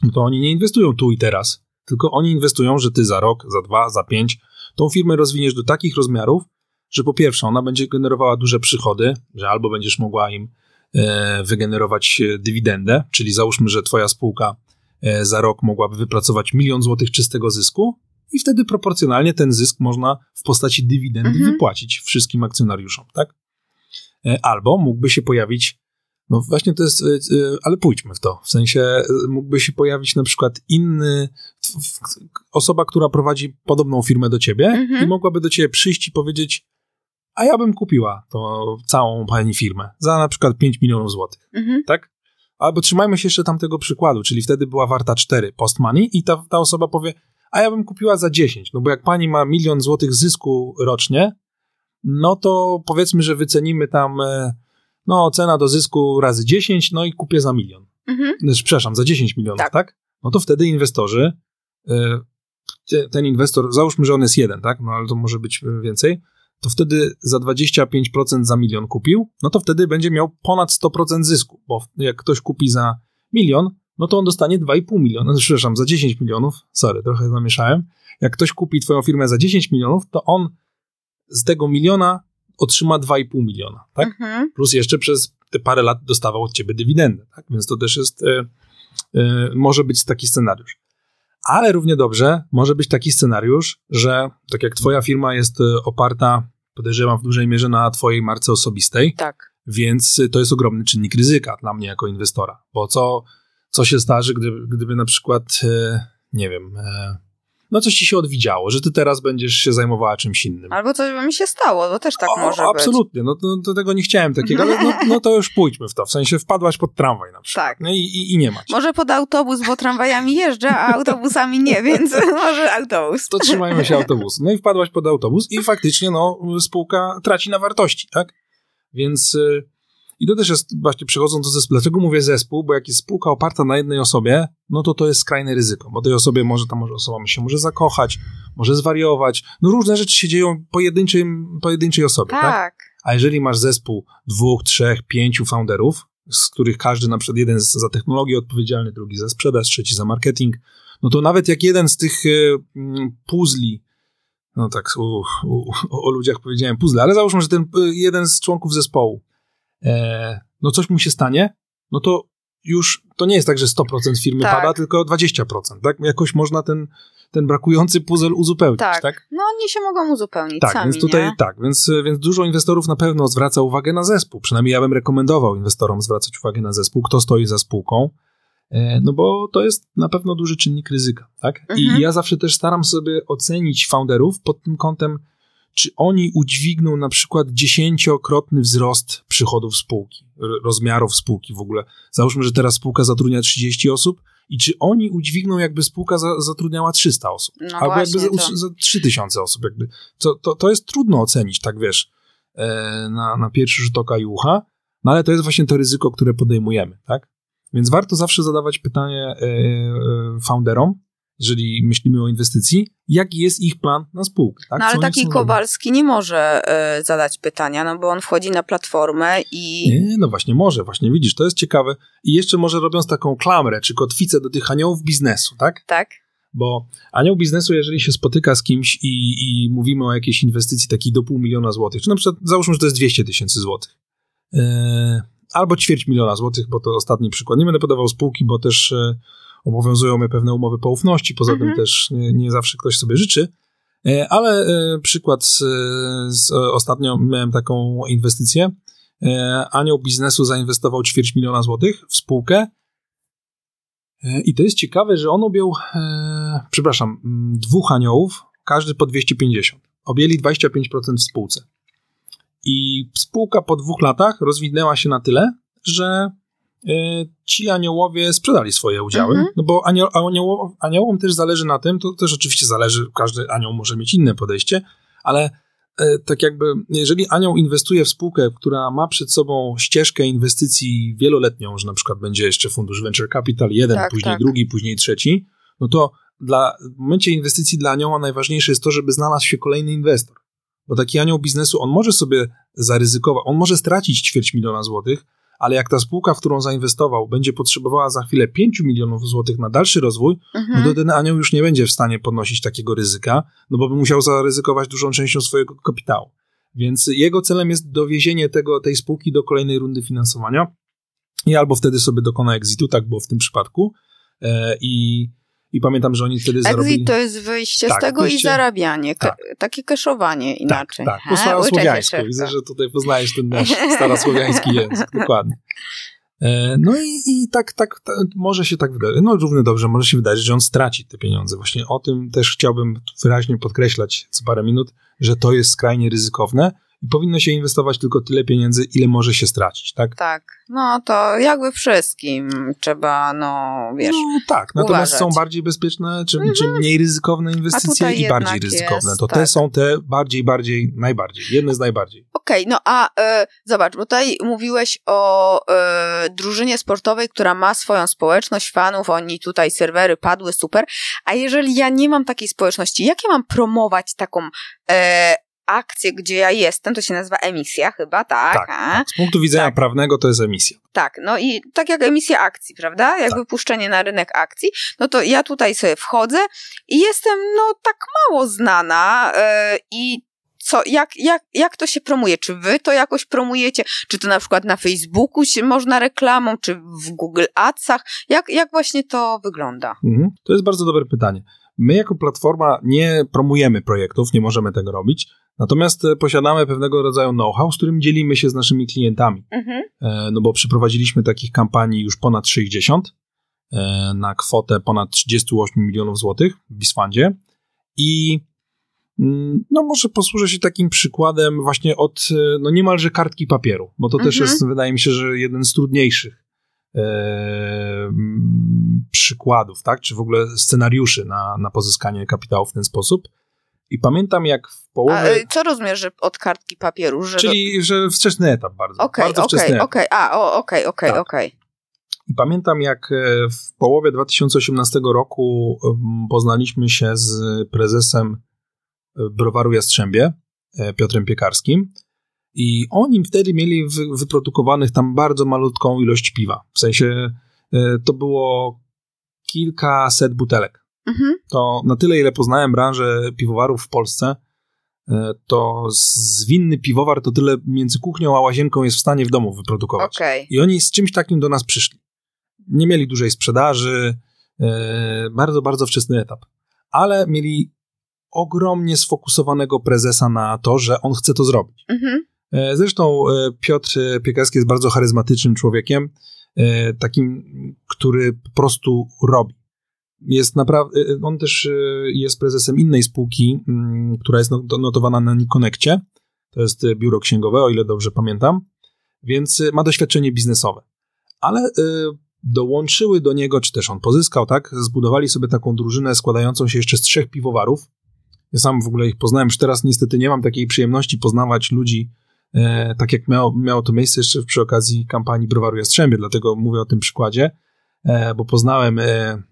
no to oni nie inwestują tu i teraz, tylko oni inwestują, że ty za rok, za dwa, za pięć tą firmę rozwiniesz do takich rozmiarów, że po pierwsze ona będzie generowała duże przychody, że albo będziesz mogła im e, wygenerować e, dywidendę, czyli załóżmy, że twoja spółka e, za rok mogłaby wypracować milion złotych czystego zysku i wtedy proporcjonalnie ten zysk można w postaci dywidendy Mhm. wypłacić wszystkim akcjonariuszom, tak? E, Albo mógłby się pojawić, no właśnie to jest, e, e, ale pójdźmy w to, w sensie mógłby się pojawić na przykład inny, osoba, która prowadzi podobną firmę do ciebie Mhm. i mogłaby do ciebie przyjść i powiedzieć, a ja bym kupiła to całą pani firmę za na przykład 5 milionów złotych Mhm. tak? Albo trzymajmy się jeszcze tamtego przykładu, czyli wtedy była warta 4 post money i ta, ta osoba powie, a ja bym kupiła za 10, no bo jak pani ma milion złotych zysku rocznie, no to powiedzmy, że wycenimy tam, e, no cena do zysku razy 10, no i kupię za milion. Mhm. Znaczy, Przepraszam, za 10 milionów, tak? Tak. No to wtedy inwestorzy, e, te- ten inwestor, załóżmy, że on jest jeden, tak? No ale to może być e, więcej, to wtedy za 25% za milion kupił, no to wtedy będzie miał ponad 100% zysku, bo jak ktoś kupi za milion, no to on dostanie 2,5 miliona, przepraszam, za 10 milionów, sorry, trochę zamieszałem. Jak ktoś kupi twoją firmę za 10 milionów, to on z tego miliona otrzyma 2,5 miliona, tak? Mhm. plus jeszcze przez te parę lat dostawał od ciebie dywidendę, tak? Więc to też jest, e, e, może być taki scenariusz. Ale równie dobrze może być taki scenariusz, że tak jak twoja firma jest e, oparta, podejrzewam w dużej mierze na twojej marce osobistej, Tak. więc to jest ogromny czynnik ryzyka dla mnie jako inwestora. Bo co, co się starzy, gdyby, gdyby na przykład, e, nie wiem, e, no coś ci się odwidziało, że ty teraz będziesz się zajmowała czymś innym. Albo coś by mi się stało, bo też tak O, może Absolutnie, no to, to tego nie chciałem takiego, ale no, no to już pójdźmy w to. W sensie wpadłaś pod tramwaj na przykład. Tak. No i, i, i nie ma. być. cię. Może pod autobus, bo tramwajami jeżdżę, a autobusami nie, więc może autobus. To trzymajmy się autobusu. No i wpadłaś pod autobus i faktycznie no, spółka traci na wartości, tak? Więc y, i to też jest właśnie przechodząc do zespołu. Dlaczego mówię zespół? Bo jak jest spółka oparta na jednej osobie, no to to jest skrajne ryzyko, bo tej osobie może ta może osoba się może zakochać, może zwariować. No różne rzeczy się dzieją pojedynczym, pojedynczej osobie, tak? Tak. A jeżeli masz zespół dwóch, trzech, pięciu founderów, z których każdy na przykład jeden za technologię odpowiedzialny, drugi za sprzedaż, trzeci za marketing, no to nawet jak jeden z tych e, mm, puzli, no tak, u, u, o ludziach powiedziałem puzzle, ale załóżmy, że ten e, jeden z członków zespołu, e, no coś mu się stanie, no to już to nie jest tak, że 100% firmy Tak. pada, tylko 20%, tak? Jakoś można ten, ten brakujący puzzle uzupełnić, Tak. tak? No oni się mogą uzupełnić Tak, sami, więc tutaj nie? tak, więc, więc dużo inwestorów na pewno zwraca uwagę na zespół. Przynajmniej ja bym rekomendował inwestorom zwracać uwagę na zespół, kto stoi za spółką, e, no bo to jest na pewno duży czynnik ryzyka, tak? Mhm. I ja zawsze też staram sobie ocenić founderów pod tym kątem, czy oni udźwigną na przykład dziesięciokrotny wzrost przychodów spółki, rozmiarów spółki w ogóle. Załóżmy, że teraz spółka zatrudnia 30 osób i czy oni udźwigną, jakby spółka za, zatrudniała 300 osób. No Albo jakby za, to- za 3000 osób. Jakby. To, to, to jest trudno ocenić, tak wiesz, e, na, na pierwszy rzut oka i ucha, no ale to jest właśnie to ryzyko, które podejmujemy, tak? Więc warto zawsze zadawać pytanie e, e, founderom, jeżeli myślimy o inwestycji, jaki jest ich plan na spółkę. Tak? No ale taki Kowalski nie może e, zadać pytania, no bo on wchodzi na platformę i... Nie, no właśnie może, właśnie widzisz, to jest ciekawe. I jeszcze może robiąc taką klamrę, czy kotwicę do tych aniołów biznesu, tak? Tak? Bo anioł biznesu, jeżeli się spotyka z kimś i, i mówimy o jakiejś inwestycji takiej do pół miliona złotych, czy na przykład załóżmy, że to jest 200 tysięcy złotych, yy, albo ćwierć miliona złotych, bo to ostatni przykład. Nie będę podawał spółki, bo też e, obowiązują mnie pewne umowy poufności, poza Mhm. tym też nie, nie zawsze ktoś sobie życzy. E, ale e, przykład z, z, ostatnio miałem taką inwestycję. E, anioł biznesu zainwestował ćwierć miliona złotych w spółkę. I to jest ciekawe, że on objął, przepraszam, dwóch aniołów, każdy po 250. Objęli 25% w spółce. I spółka po dwóch latach rozwinęła się na tyle, że ci aniołowie sprzedali swoje udziały, mhm. no bo anioł, anioł, aniołom też zależy na tym, to też oczywiście zależy, każdy anioł może mieć inne podejście, ale e, tak jakby, jeżeli anioł inwestuje w spółkę, która ma przed sobą ścieżkę inwestycji wieloletnią, że na przykład będzie jeszcze fundusz Venture Capital jeden, tak, później tak. drugi, później trzeci, no to dla, w momencie inwestycji dla anioła najważniejsze jest to, żeby znalazł się kolejny inwestor. Bo taki anioł biznesu, on może sobie zaryzykować, on może stracić ćwierć miliona złotych, ale jak ta spółka, w którą zainwestował, będzie potrzebowała za chwilę 5 milionów złotych na dalszy rozwój, mhm. no to ten anioł już nie będzie w stanie podnosić takiego ryzyka, no bo by musiał zaryzykować dużą częścią swojego kapitału. Więc jego celem jest dowiezienie tego, tej spółki do kolejnej rundy finansowania i albo wtedy sobie dokona exitu, tak było w tym przypadku, e, i i pamiętam, że oni wtedy zarobili... Exit to jest wyjście tak, z tego wyjście... i zarabianie, tak. takie kaszowanie tak, inaczej. Tak, tak. po starosłowiańsku. Widzę, że tutaj poznajesz ten nasz starosłowiański język, dokładnie. E, no i, i tak, tak, tak, może się tak wydarzyć. No równie dobrze, może się wydarzyć, że on straci te pieniądze. Właśnie o tym też chciałbym wyraźnie podkreślać co parę minut, że to jest skrajnie ryzykowne, i powinno się inwestować tylko tyle pieniędzy, ile może się stracić, tak? Tak. No to jakby wszystkim trzeba, no wiesz. No tak, natomiast uważać. są bardziej bezpieczne, czy, czy mhm. mniej ryzykowne inwestycje i bardziej ryzykowne. Jest, to tak. te są te bardziej, bardziej, najbardziej. Jedne z najbardziej. Okej, okay, no a y, zobacz, bo tutaj mówiłeś o y, drużynie sportowej, która ma swoją społeczność fanów, oni tutaj serwery padły, super. A jeżeli ja nie mam takiej społeczności, jak ja mam promować taką y, akcję, gdzie ja jestem, to się nazywa emisja chyba, tak? Tak, tak. z punktu widzenia tak. prawnego to jest emisja. Tak, no i tak jak emisja akcji, prawda? Jak tak. wypuszczenie na rynek akcji, no to ja tutaj sobie wchodzę i jestem no tak mało znana yy, i co, jak, jak, jak to się promuje? Czy wy to jakoś promujecie? Czy to na przykład na Facebooku się można reklamą, czy w Google Adsach? Jak, jak właśnie to wygląda? Mhm. To jest bardzo dobre pytanie. My jako platforma nie promujemy projektów, nie możemy tego robić, natomiast e, posiadamy pewnego rodzaju know-how, z którym dzielimy się z naszymi klientami. Mhm. E, no bo przeprowadziliśmy takich kampanii już ponad 60 e, na kwotę ponad 38 milionów złotych w Bisfundzie i no może posłużę się takim przykładem właśnie od no niemalże kartki papieru, bo to mhm. też jest, wydaje mi się, że jeden z trudniejszych e, przykładów, tak, czy w ogóle scenariuszy na, na pozyskanie kapitału w ten sposób. I pamiętam, jak w połowie... A, e, co rozumiesz, że od kartki papieru? Że Czyli, do... że wczesny etap bardzo. Okej, okay, bardzo okej, okej, a, okej, okej, tak. okej. I pamiętam, jak e, w połowie 2018 roku poznaliśmy się z prezesem e, browaru Jastrzębie, Piotrem Piekarskim, i oni wtedy mieli wyprodukowanych tam bardzo malutką ilość piwa. W sensie to było kilkaset butelek. Mhm. To na tyle, ile poznałem branżę piwowarów w Polsce, e, to zwinny piwowar to tyle między kuchnią a łazienką jest w stanie w domu wyprodukować. Okay. I oni z czymś takim do nas przyszli. Nie mieli dużej sprzedaży, e, bardzo, bardzo wczesny etap. Ale mieli ogromnie sfokusowanego prezesa na to, że on chce to zrobić. Mhm. E, zresztą Piotr Piekarski jest bardzo charyzmatycznym człowiekiem, takim, który po prostu robi jest naprawdę, on też jest prezesem innej spółki, mm, która jest no, notowana na Nikonekcie. To jest biuro księgowe, o ile dobrze pamiętam, więc ma doświadczenie biznesowe. Ale dołączyły do niego, czy też on pozyskał, tak? Zbudowali sobie taką drużynę składającą się jeszcze z trzech piwowarów. Ja sam w ogóle ich poznałem, już teraz niestety nie mam takiej przyjemności poznawać ludzi, e, tak jak miało, miało to miejsce jeszcze przy okazji kampanii Browaru Jastrzębie, dlatego mówię o tym przykładzie, e, bo poznałem e,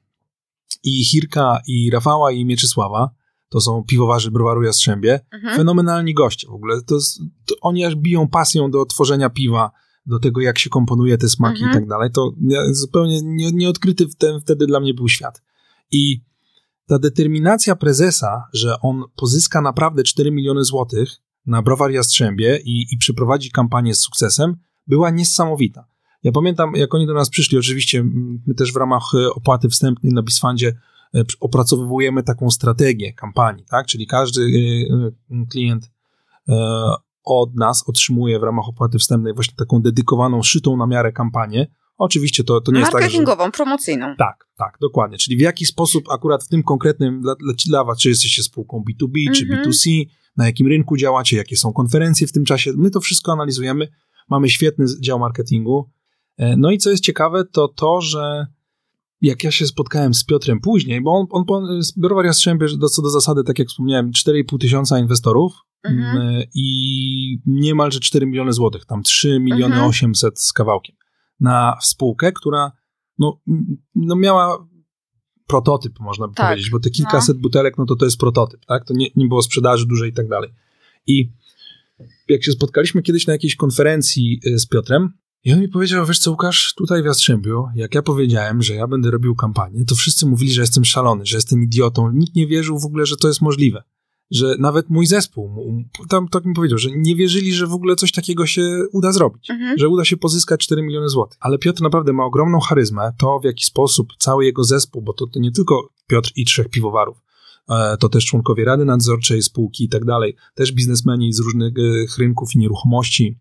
i Hirka, i Rafała, i Mieczysława, to są piwowarzy browaru Jastrzębie, mhm. fenomenalni goście w ogóle. To, to oni aż biją pasją do tworzenia piwa, do tego, jak się komponuje te smaki mhm. i tak dalej. To zupełnie nie, nieodkryty wtedy dla mnie był świat. I ta determinacja prezesa, że on pozyska naprawdę 4 miliony złotych na browar Jastrzębie i, i przeprowadzi kampanię z sukcesem, była niesamowita. Ja pamiętam, jak oni do nas przyszli, oczywiście my też w ramach e, opłaty wstępnej na Bisfandzie e, opracowujemy taką strategię kampanii, tak? Czyli każdy e, klient od nas otrzymuje w ramach opłaty wstępnej właśnie taką dedykowaną, szytą na miarę kampanię. Oczywiście to, to nie jest tak, Marketingową, promocyjną. Tak, tak, dokładnie. Czyli w jaki sposób akurat w tym konkretnym dla, dla was, czy jesteście spółką B2B, mm -hmm. czy mhm. B2C, na jakim rynku działacie, jakie są konferencje w tym czasie. My to wszystko analizujemy. Mamy świetny dział marketingu. E, no i co jest ciekawe, to to, że jak ja się spotkałem z Piotrem później, bo on, on, on Browar Jastrzębie, co do zasady, tak jak wspomniałem, 4,5 tysiąca inwestorów mhm. Mm, i niemalże 4 miliony złotych, tam 3 miliony mhm. 800 z kawałkiem na spółkę, która no, no miała prototyp, można by tak, powiedzieć, bo te kilkaset no. butelek, no to to jest prototyp, tak? To nie, nie było sprzedaży dużej i tak dalej. I jak się spotkaliśmy kiedyś na jakiejś konferencji y, z Piotrem, i on mi powiedział, wiesz co Łukasz, tutaj w Jastrzębiu, jak ja powiedziałem, że ja będę robił kampanię, to wszyscy mówili, że jestem szalony, że jestem idiotą. Nikt nie wierzył w ogóle, że to jest możliwe. Że nawet mój zespół, tam tak mi powiedział, że nie wierzyli, że w ogóle coś takiego się uda zrobić, mhm. że uda się pozyskać 4 miliony złotych. Ale Piotr naprawdę ma ogromną charyzmę, to w jaki sposób cały jego zespół, bo to, to nie tylko Piotr i trzech piwowarów, e, to też członkowie Rady Nadzorczej, spółki i tak dalej, też biznesmeni z różnych e, rynków i nieruchomości,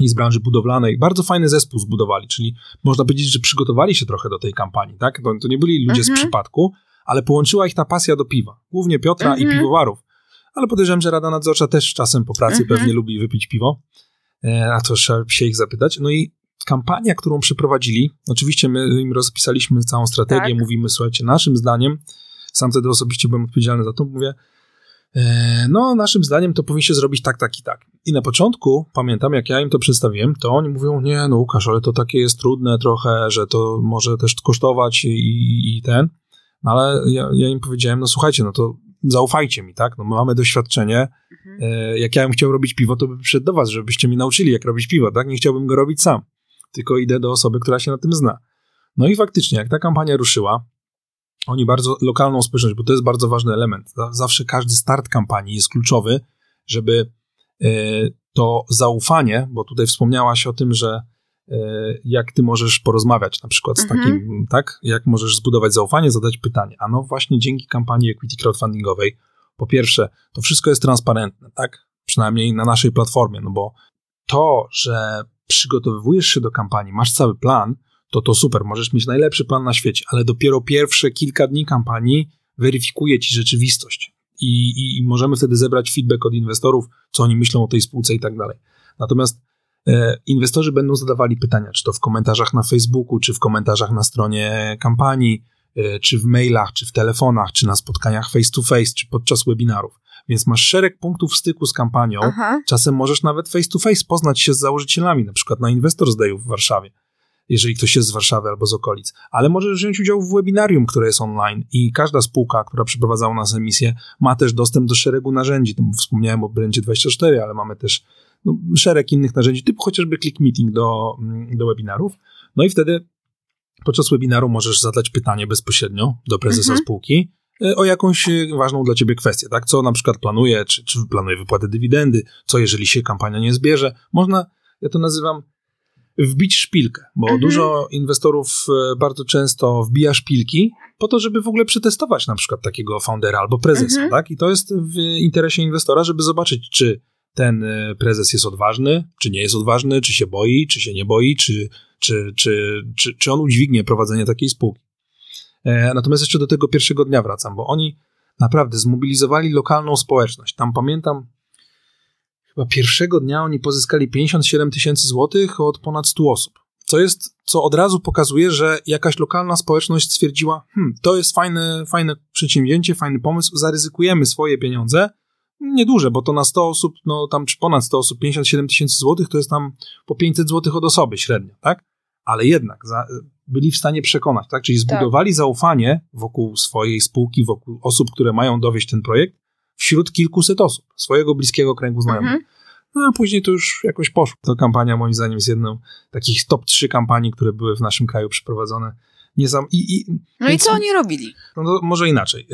i z branży budowlanej. Bardzo fajny zespół zbudowali, czyli można powiedzieć, że przygotowali się trochę do tej kampanii, tak? To, to nie byli ludzie mhm. z przypadku, ale połączyła ich ta pasja do piwa. Głównie Piotra mhm. i piwowarów. Ale podejrzewam, że Rada Nadzorcza też czasem po pracy mhm. pewnie lubi wypić piwo. E, a to trzeba się ich zapytać. No i kampania, którą przeprowadzili, oczywiście my im rozpisaliśmy całą strategię, tak. mówimy, słuchajcie, naszym zdaniem, sam wtedy osobiście byłem odpowiedzialny za to, mówię, E, no, naszym zdaniem to powinniście zrobić tak, tak i tak. I na początku, pamiętam, jak ja im to przedstawiłem, to oni mówią, nie, no Łukasz, ale to takie jest trudne trochę, że to może też kosztować i, i ten. No, ale ja, ja, im powiedziałem, no słuchajcie, no to zaufajcie mi, tak? No my mamy doświadczenie. Mhm. E, jak ja bym chciał robić piwo, to by przyszedł do was, żebyście mi nauczyli, jak robić piwo, tak? Nie chciałbym go robić sam, tylko idę do osoby, która się na tym zna. No i faktycznie, jak ta kampania ruszyła, oni bardzo lokalną społeczność, bo to jest bardzo ważny element. Zawsze każdy start kampanii jest kluczowy, żeby e, to zaufanie, bo tutaj wspomniałaś o tym, że jak ty możesz porozmawiać na przykład z mhm. takim, tak? Jak możesz zbudować zaufanie, zadać pytanie. A no właśnie dzięki kampanii equity crowdfundingowej, po pierwsze, to wszystko jest transparentne, tak? Przynajmniej na naszej platformie, no bo to, że przygotowujesz się do kampanii, masz cały plan, to to super, możesz mieć najlepszy plan na świecie, ale dopiero pierwsze kilka dni kampanii weryfikuje ci rzeczywistość. I, i, I, możemy wtedy zebrać feedback od inwestorów, co oni myślą o tej spółce i tak dalej. Natomiast e, inwestorzy będą zadawali pytania, czy to w komentarzach na Facebooku, czy w komentarzach na stronie kampanii, e, czy w mailach, czy w telefonach, czy na spotkaniach face to face, czy podczas webinarów. Więc masz szereg punktów styku z kampanią. Aha. Czasem możesz nawet face to face poznać się z założycielami, na przykład na Investors Dayu w Warszawie jeżeli ktoś jest z Warszawy albo z okolic, ale możesz wziąć udział w webinarium, które jest online i każda spółka, która przeprowadza u nas emisję, ma też dostęp do szeregu narzędzi. Tam wspomniałem o Brandzie 24, ale mamy też no, szereg innych narzędzi, typu chociażby Click Meeting do, mm, do webinarów. No i wtedy podczas webinaru możesz zadać pytanie bezpośrednio do prezesa mhm. spółki e, o jakąś e, ważną dla ciebie kwestię, tak? Co na przykład planuje, czy, czy planuje wypłatę dywidendy, co jeżeli się kampania nie zbierze. Można, ja to nazywam wbić szpilkę, bo mhm. dużo inwestorów e, bardzo często wbija szpilki po to, żeby w ogóle przetestować na przykład takiego foundera albo prezesa, mhm. tak? I to jest w interesie inwestora, żeby zobaczyć, czy ten e, prezes jest odważny, czy nie jest odważny, czy się boi, czy się nie boi, czy, czy, czy, czy, czy on udźwignie prowadzenie takiej spółki. E, natomiast jeszcze do tego pierwszego dnia wracam, bo oni naprawdę zmobilizowali lokalną społeczność. Tam pamiętam, chyba pierwszego dnia oni pozyskali 57 tysięcy złotych od ponad 100 osób. Co jest, co od razu pokazuje, że jakaś lokalna społeczność stwierdziła, hmm, to jest fajne, fajne przedsięwzięcie, fajny pomysł, zaryzykujemy swoje pieniądze. Nieduże, bo to na 100 osób, no tam czy ponad 100 osób, 57 tysięcy złotych, to jest tam po 500 złotych od osoby średnio, tak? Ale jednak za, byli w stanie przekonać, tak? Czyli tak. zbudowali tak. zaufanie wokół swojej spółki, wokół osób, które mają dowieść ten projekt wśród kilkuset osób, swojego bliskiego kręgu znajomych. Mhm. No a później to już jakoś poszło. To kampania moim zdaniem jest jedną takich top 3 kampanii, które były w naszym kraju przeprowadzone. I, i, no więc, i co oni robili? No może inaczej.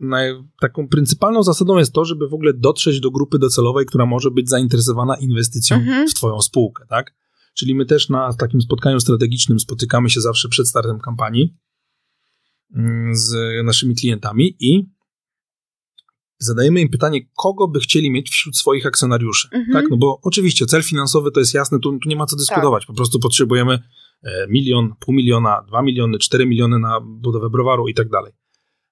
Yy, taką pryncypalną zasadą jest to, żeby w ogóle dotrzeć do grupy docelowej, która może być zainteresowana inwestycją mhm. w twoją spółkę, tak? Czyli my też na takim spotkaniu strategicznym spotykamy się zawsze przed startem kampanii mm, z naszymi klientami i zadajemy im pytanie, kogo by chcieli mieć wśród swoich akcjonariuszy. Mhm. Tak? No bo oczywiście cel finansowy to jest jasne, tu, tu nie ma co dyskutować. Po prostu potrzebujemy milion, pół miliona, dwa miliony, cztery miliony na budowę browaru i tak dalej.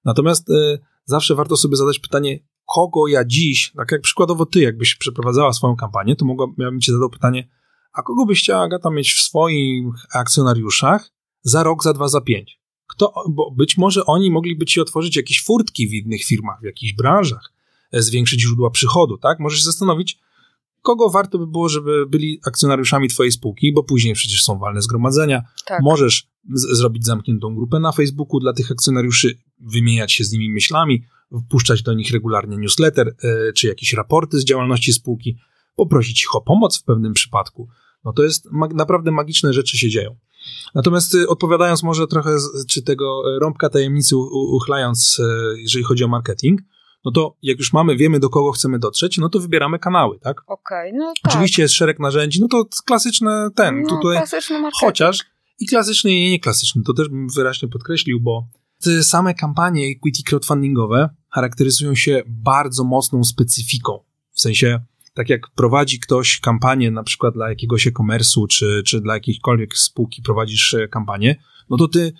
Natomiast e, zawsze warto sobie zadać pytanie, kogo ja dziś, tak jak przykładowo ty, jakbyś przeprowadzała swoją kampanię, to mogłabym ci zadał pytanie, a kogo byś chciała, Agata, mieć w swoich akcjonariuszach za rok, za dwa, za pięć? Kto, bo być może oni mogliby ci otworzyć jakieś furtki w innych firmach, w jakichś branżach, e, zwiększyć źródła przychodu, tak? Możesz się zastanowić, kogo warto by było, żeby byli akcjonariuszami twojej spółki, bo później przecież są walne zgromadzenia. Tak. Możesz zrobić zamkniętą grupę na Facebooku dla tych akcjonariuszy, wymieniać się z nimi myślami, wpuszczać do nich regularnie newsletter e, czy jakieś raporty z działalności spółki, poprosić ich o pomoc w pewnym przypadku. No to jest mag- naprawdę magiczne rzeczy się dzieją. Natomiast y, odpowiadając może trochę, z, czy tego e, rąbka tajemnicy uchylając, e, jeżeli chodzi o marketing, no to jak już mamy, wiemy do kogo chcemy dotrzeć, no to wybieramy kanały, tak? Okej, no tak. Oczywiście jest szereg narzędzi, no to klasyczne ten, no, tutaj klasyczny marketing. Chociaż i klasyczny, i nieklasyczny, to też bym wyraźnie podkreślił, bo te same kampanie equity crowdfundingowe charakteryzują się bardzo mocną specyfiką. W sensie, tak jak prowadzi ktoś kampanię na przykład dla jakiegoś e-commerce'u, czy, czy dla jakiejkolwiek spółki prowadzisz e, kampanię, no to ty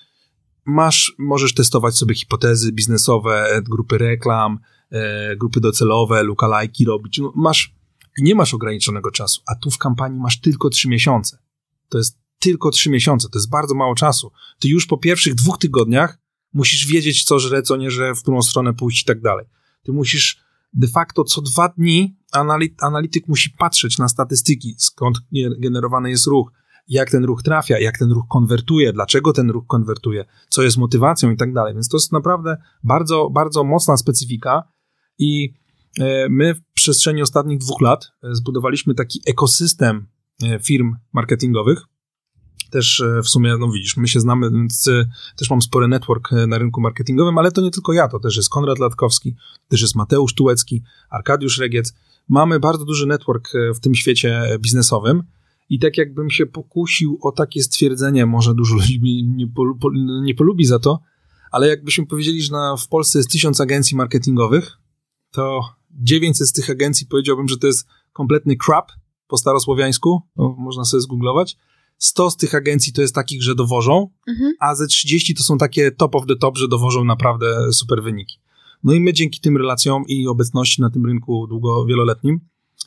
masz, możesz testować sobie hipotezy biznesowe, grupy reklam, e, grupy docelowe, lookalike'i robić. No, masz, nie masz ograniczonego czasu, a tu w kampanii masz tylko trzy miesiące. To jest tylko trzy miesiące, to jest bardzo mało czasu. Ty już po pierwszych dwóch tygodniach musisz wiedzieć, co żre, co nie żre, w którą stronę pójść i tak dalej. Ty musisz de facto co dwa dni anali- analityk musi patrzeć na statystyki, skąd ge- generowany jest ruch, jak ten ruch trafia, jak ten ruch konwertuje, dlaczego ten ruch konwertuje, co jest motywacją i tak dalej. Więc to jest naprawdę bardzo, bardzo mocna specyfika i e, my w przestrzeni ostatnich dwóch lat e, zbudowaliśmy taki ekosystem e, firm marketingowych. Też w sumie, no widzisz, my się znamy, więc też mam spory network na rynku marketingowym, ale to nie tylko ja, to też jest Konrad Latkowski, też jest Mateusz Tułecki, Arkadiusz Regiec. Mamy bardzo duży network w tym świecie biznesowym i tak jakbym się pokusił o takie stwierdzenie, może dużo ludzi mi nie, polu, po, nie polubi za to, ale jakbyśmy powiedzieli, że na, w Polsce jest tysiąc agencji marketingowych, to 900 z tych agencji powiedziałbym, że to jest kompletny crap po starosłowiańsku, no, można sobie zgooglować. 100 z tych agencji to jest takich, że dowożą, Mhm. a ze 30 to są takie top of the top, że dowożą naprawdę super wyniki. No i my dzięki tym relacjom i obecności na tym rynku długo, wieloletnim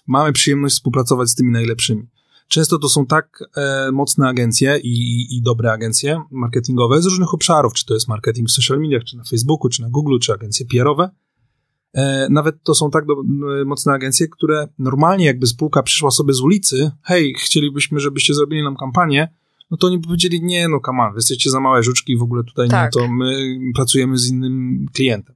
mamy przyjemność współpracować z tymi najlepszymi. Często to są tak e, mocne agencje i, i, dobre agencje marketingowe z różnych obszarów, czy to jest marketing w social mediach, czy na Facebooku, czy na Google, czy agencje PR-owe. E, nawet to są tak do, e, mocne agencje, które normalnie jakby spółka przyszła sobie z ulicy, hej, chcielibyśmy, żebyście zrobili nam kampanię, no to oni by powiedzieli, nie no, on, wy jesteście za małe żuczki, w ogóle tutaj Tak. nie, to my pracujemy z innym klientem.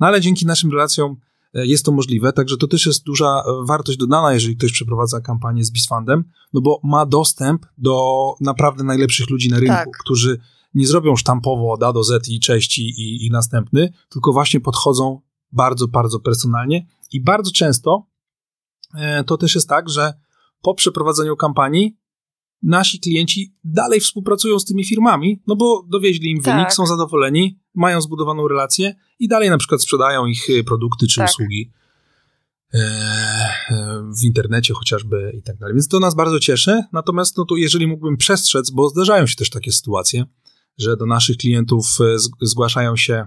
No ale dzięki naszym relacjom jest to możliwe, także to też jest duża e, wartość dodana, jeżeli ktoś przeprowadza kampanię z Bizfundem, no bo ma dostęp do naprawdę najlepszych ludzi na rynku, Tak. którzy nie zrobią sztampowo od A do Z i cześć i, i, i następny, tylko właśnie podchodzą bardzo, bardzo personalnie i bardzo często e, to też jest tak, że po przeprowadzeniu kampanii nasi klienci dalej współpracują z tymi firmami, no bo dowieźli im wynik, Tak. są zadowoleni, mają zbudowaną relację i dalej na przykład sprzedają ich e, produkty czy Tak. usługi e, e, w internecie chociażby i tak dalej. Więc to nas bardzo cieszy. Natomiast no to jeżeli mógłbym przestrzec, bo zdarzają się też takie sytuacje, że do naszych klientów e, zgłaszają się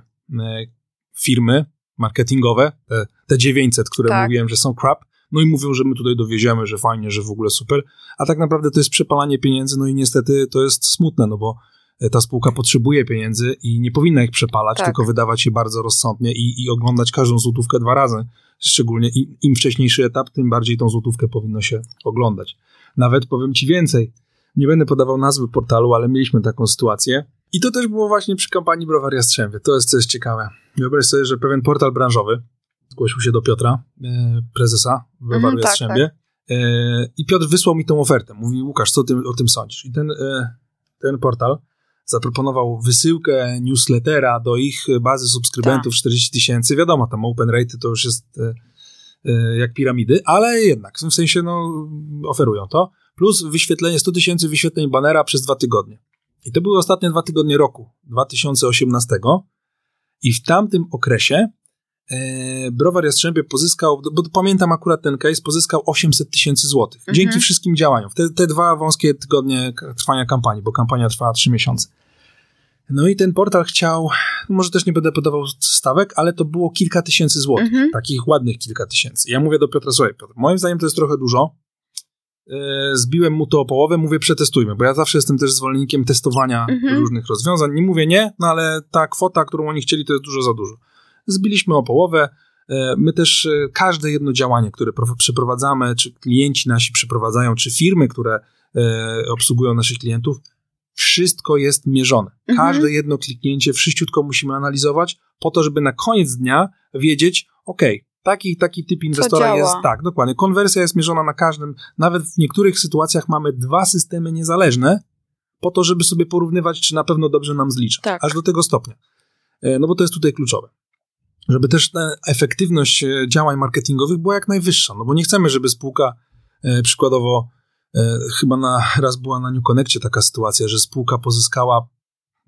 firmy marketingowe, te, te 900, które Tak. mówiłem, że są crap, no i mówią, że my tutaj dowieziemy, że fajnie, że w ogóle super, a tak naprawdę to jest przepalanie pieniędzy, no i niestety to jest smutne, no bo ta spółka potrzebuje pieniędzy i nie powinna ich przepalać, Tak. tylko wydawać je bardzo rozsądnie i, i oglądać każdą złotówkę dwa razy. Szczególnie im, im wcześniejszy etap, tym bardziej tą złotówkę powinno się oglądać. Nawet powiem ci więcej. Nie będę podawał nazwy portalu, ale mieliśmy taką sytuację. I to też było właśnie przy kampanii Browar Jastrzębie. To jest, jest ciekawe. Wyobraź sobie, że pewien portal branżowy zgłosił się do Piotra, e, prezesa Browaru Mhm, tak, Jastrzębie. E, I Piotr wysłał mi tą ofertę. Mówi, Łukasz, co ty o tym sądzisz? I ten, e, ten portal zaproponował wysyłkę newslettera do ich bazy subskrybentów 40 tysięcy. Wiadomo, tam open rate to już jest e, e, jak piramidy, ale jednak, w sensie no, oferują to. Plus wyświetlenie 100 tysięcy wyświetleń banera przez dwa tygodnie. I to były ostatnie dwa tygodnie roku, 2018. I w tamtym okresie Browar Jastrzębie pozyskał, bo pamiętam akurat ten case, pozyskał 800 tysięcy złotych. Mhm. Dzięki wszystkim działaniom. Te, te dwa wąskie tygodnie trwania kampanii, bo kampania trwała 3 miesiące. No i ten portal chciał, może też nie będę podawał stawek, ale to było kilka tysięcy złotych. Mhm. Takich ładnych kilka tysięcy. Ja mówię do Piotra, słuchaj Piotr, moim zdaniem to jest trochę dużo. E, Zbiłem mu to o połowę, mówię przetestujmy, bo ja zawsze jestem też zwolennikiem testowania Mhm. różnych rozwiązań. Nie mówię nie, no ale ta kwota, którą oni chcieli, to jest dużo za dużo. Zbiliśmy o połowę. E, My też e, każde jedno działanie, które pro- przeprowadzamy, czy klienci nasi przeprowadzają, czy firmy, które e, obsługują naszych klientów, wszystko jest mierzone. Mhm. Każde jedno kliknięcie wszyściutko musimy analizować, po to, żeby na koniec dnia wiedzieć, ok, taki taki typ inwestora jest, tak, dokładnie. Konwersja jest mierzona na każdym, nawet w niektórych sytuacjach mamy dwa systemy niezależne, po to, żeby sobie porównywać, czy na pewno dobrze nam zlicza. Tak. Aż do tego stopnia. No bo to jest tutaj kluczowe. Żeby też ta efektywność e, działań marketingowych była jak najwyższa, no bo nie chcemy, żeby spółka e, przykładowo e, chyba na, raz była na New Connectie taka sytuacja, że spółka pozyskała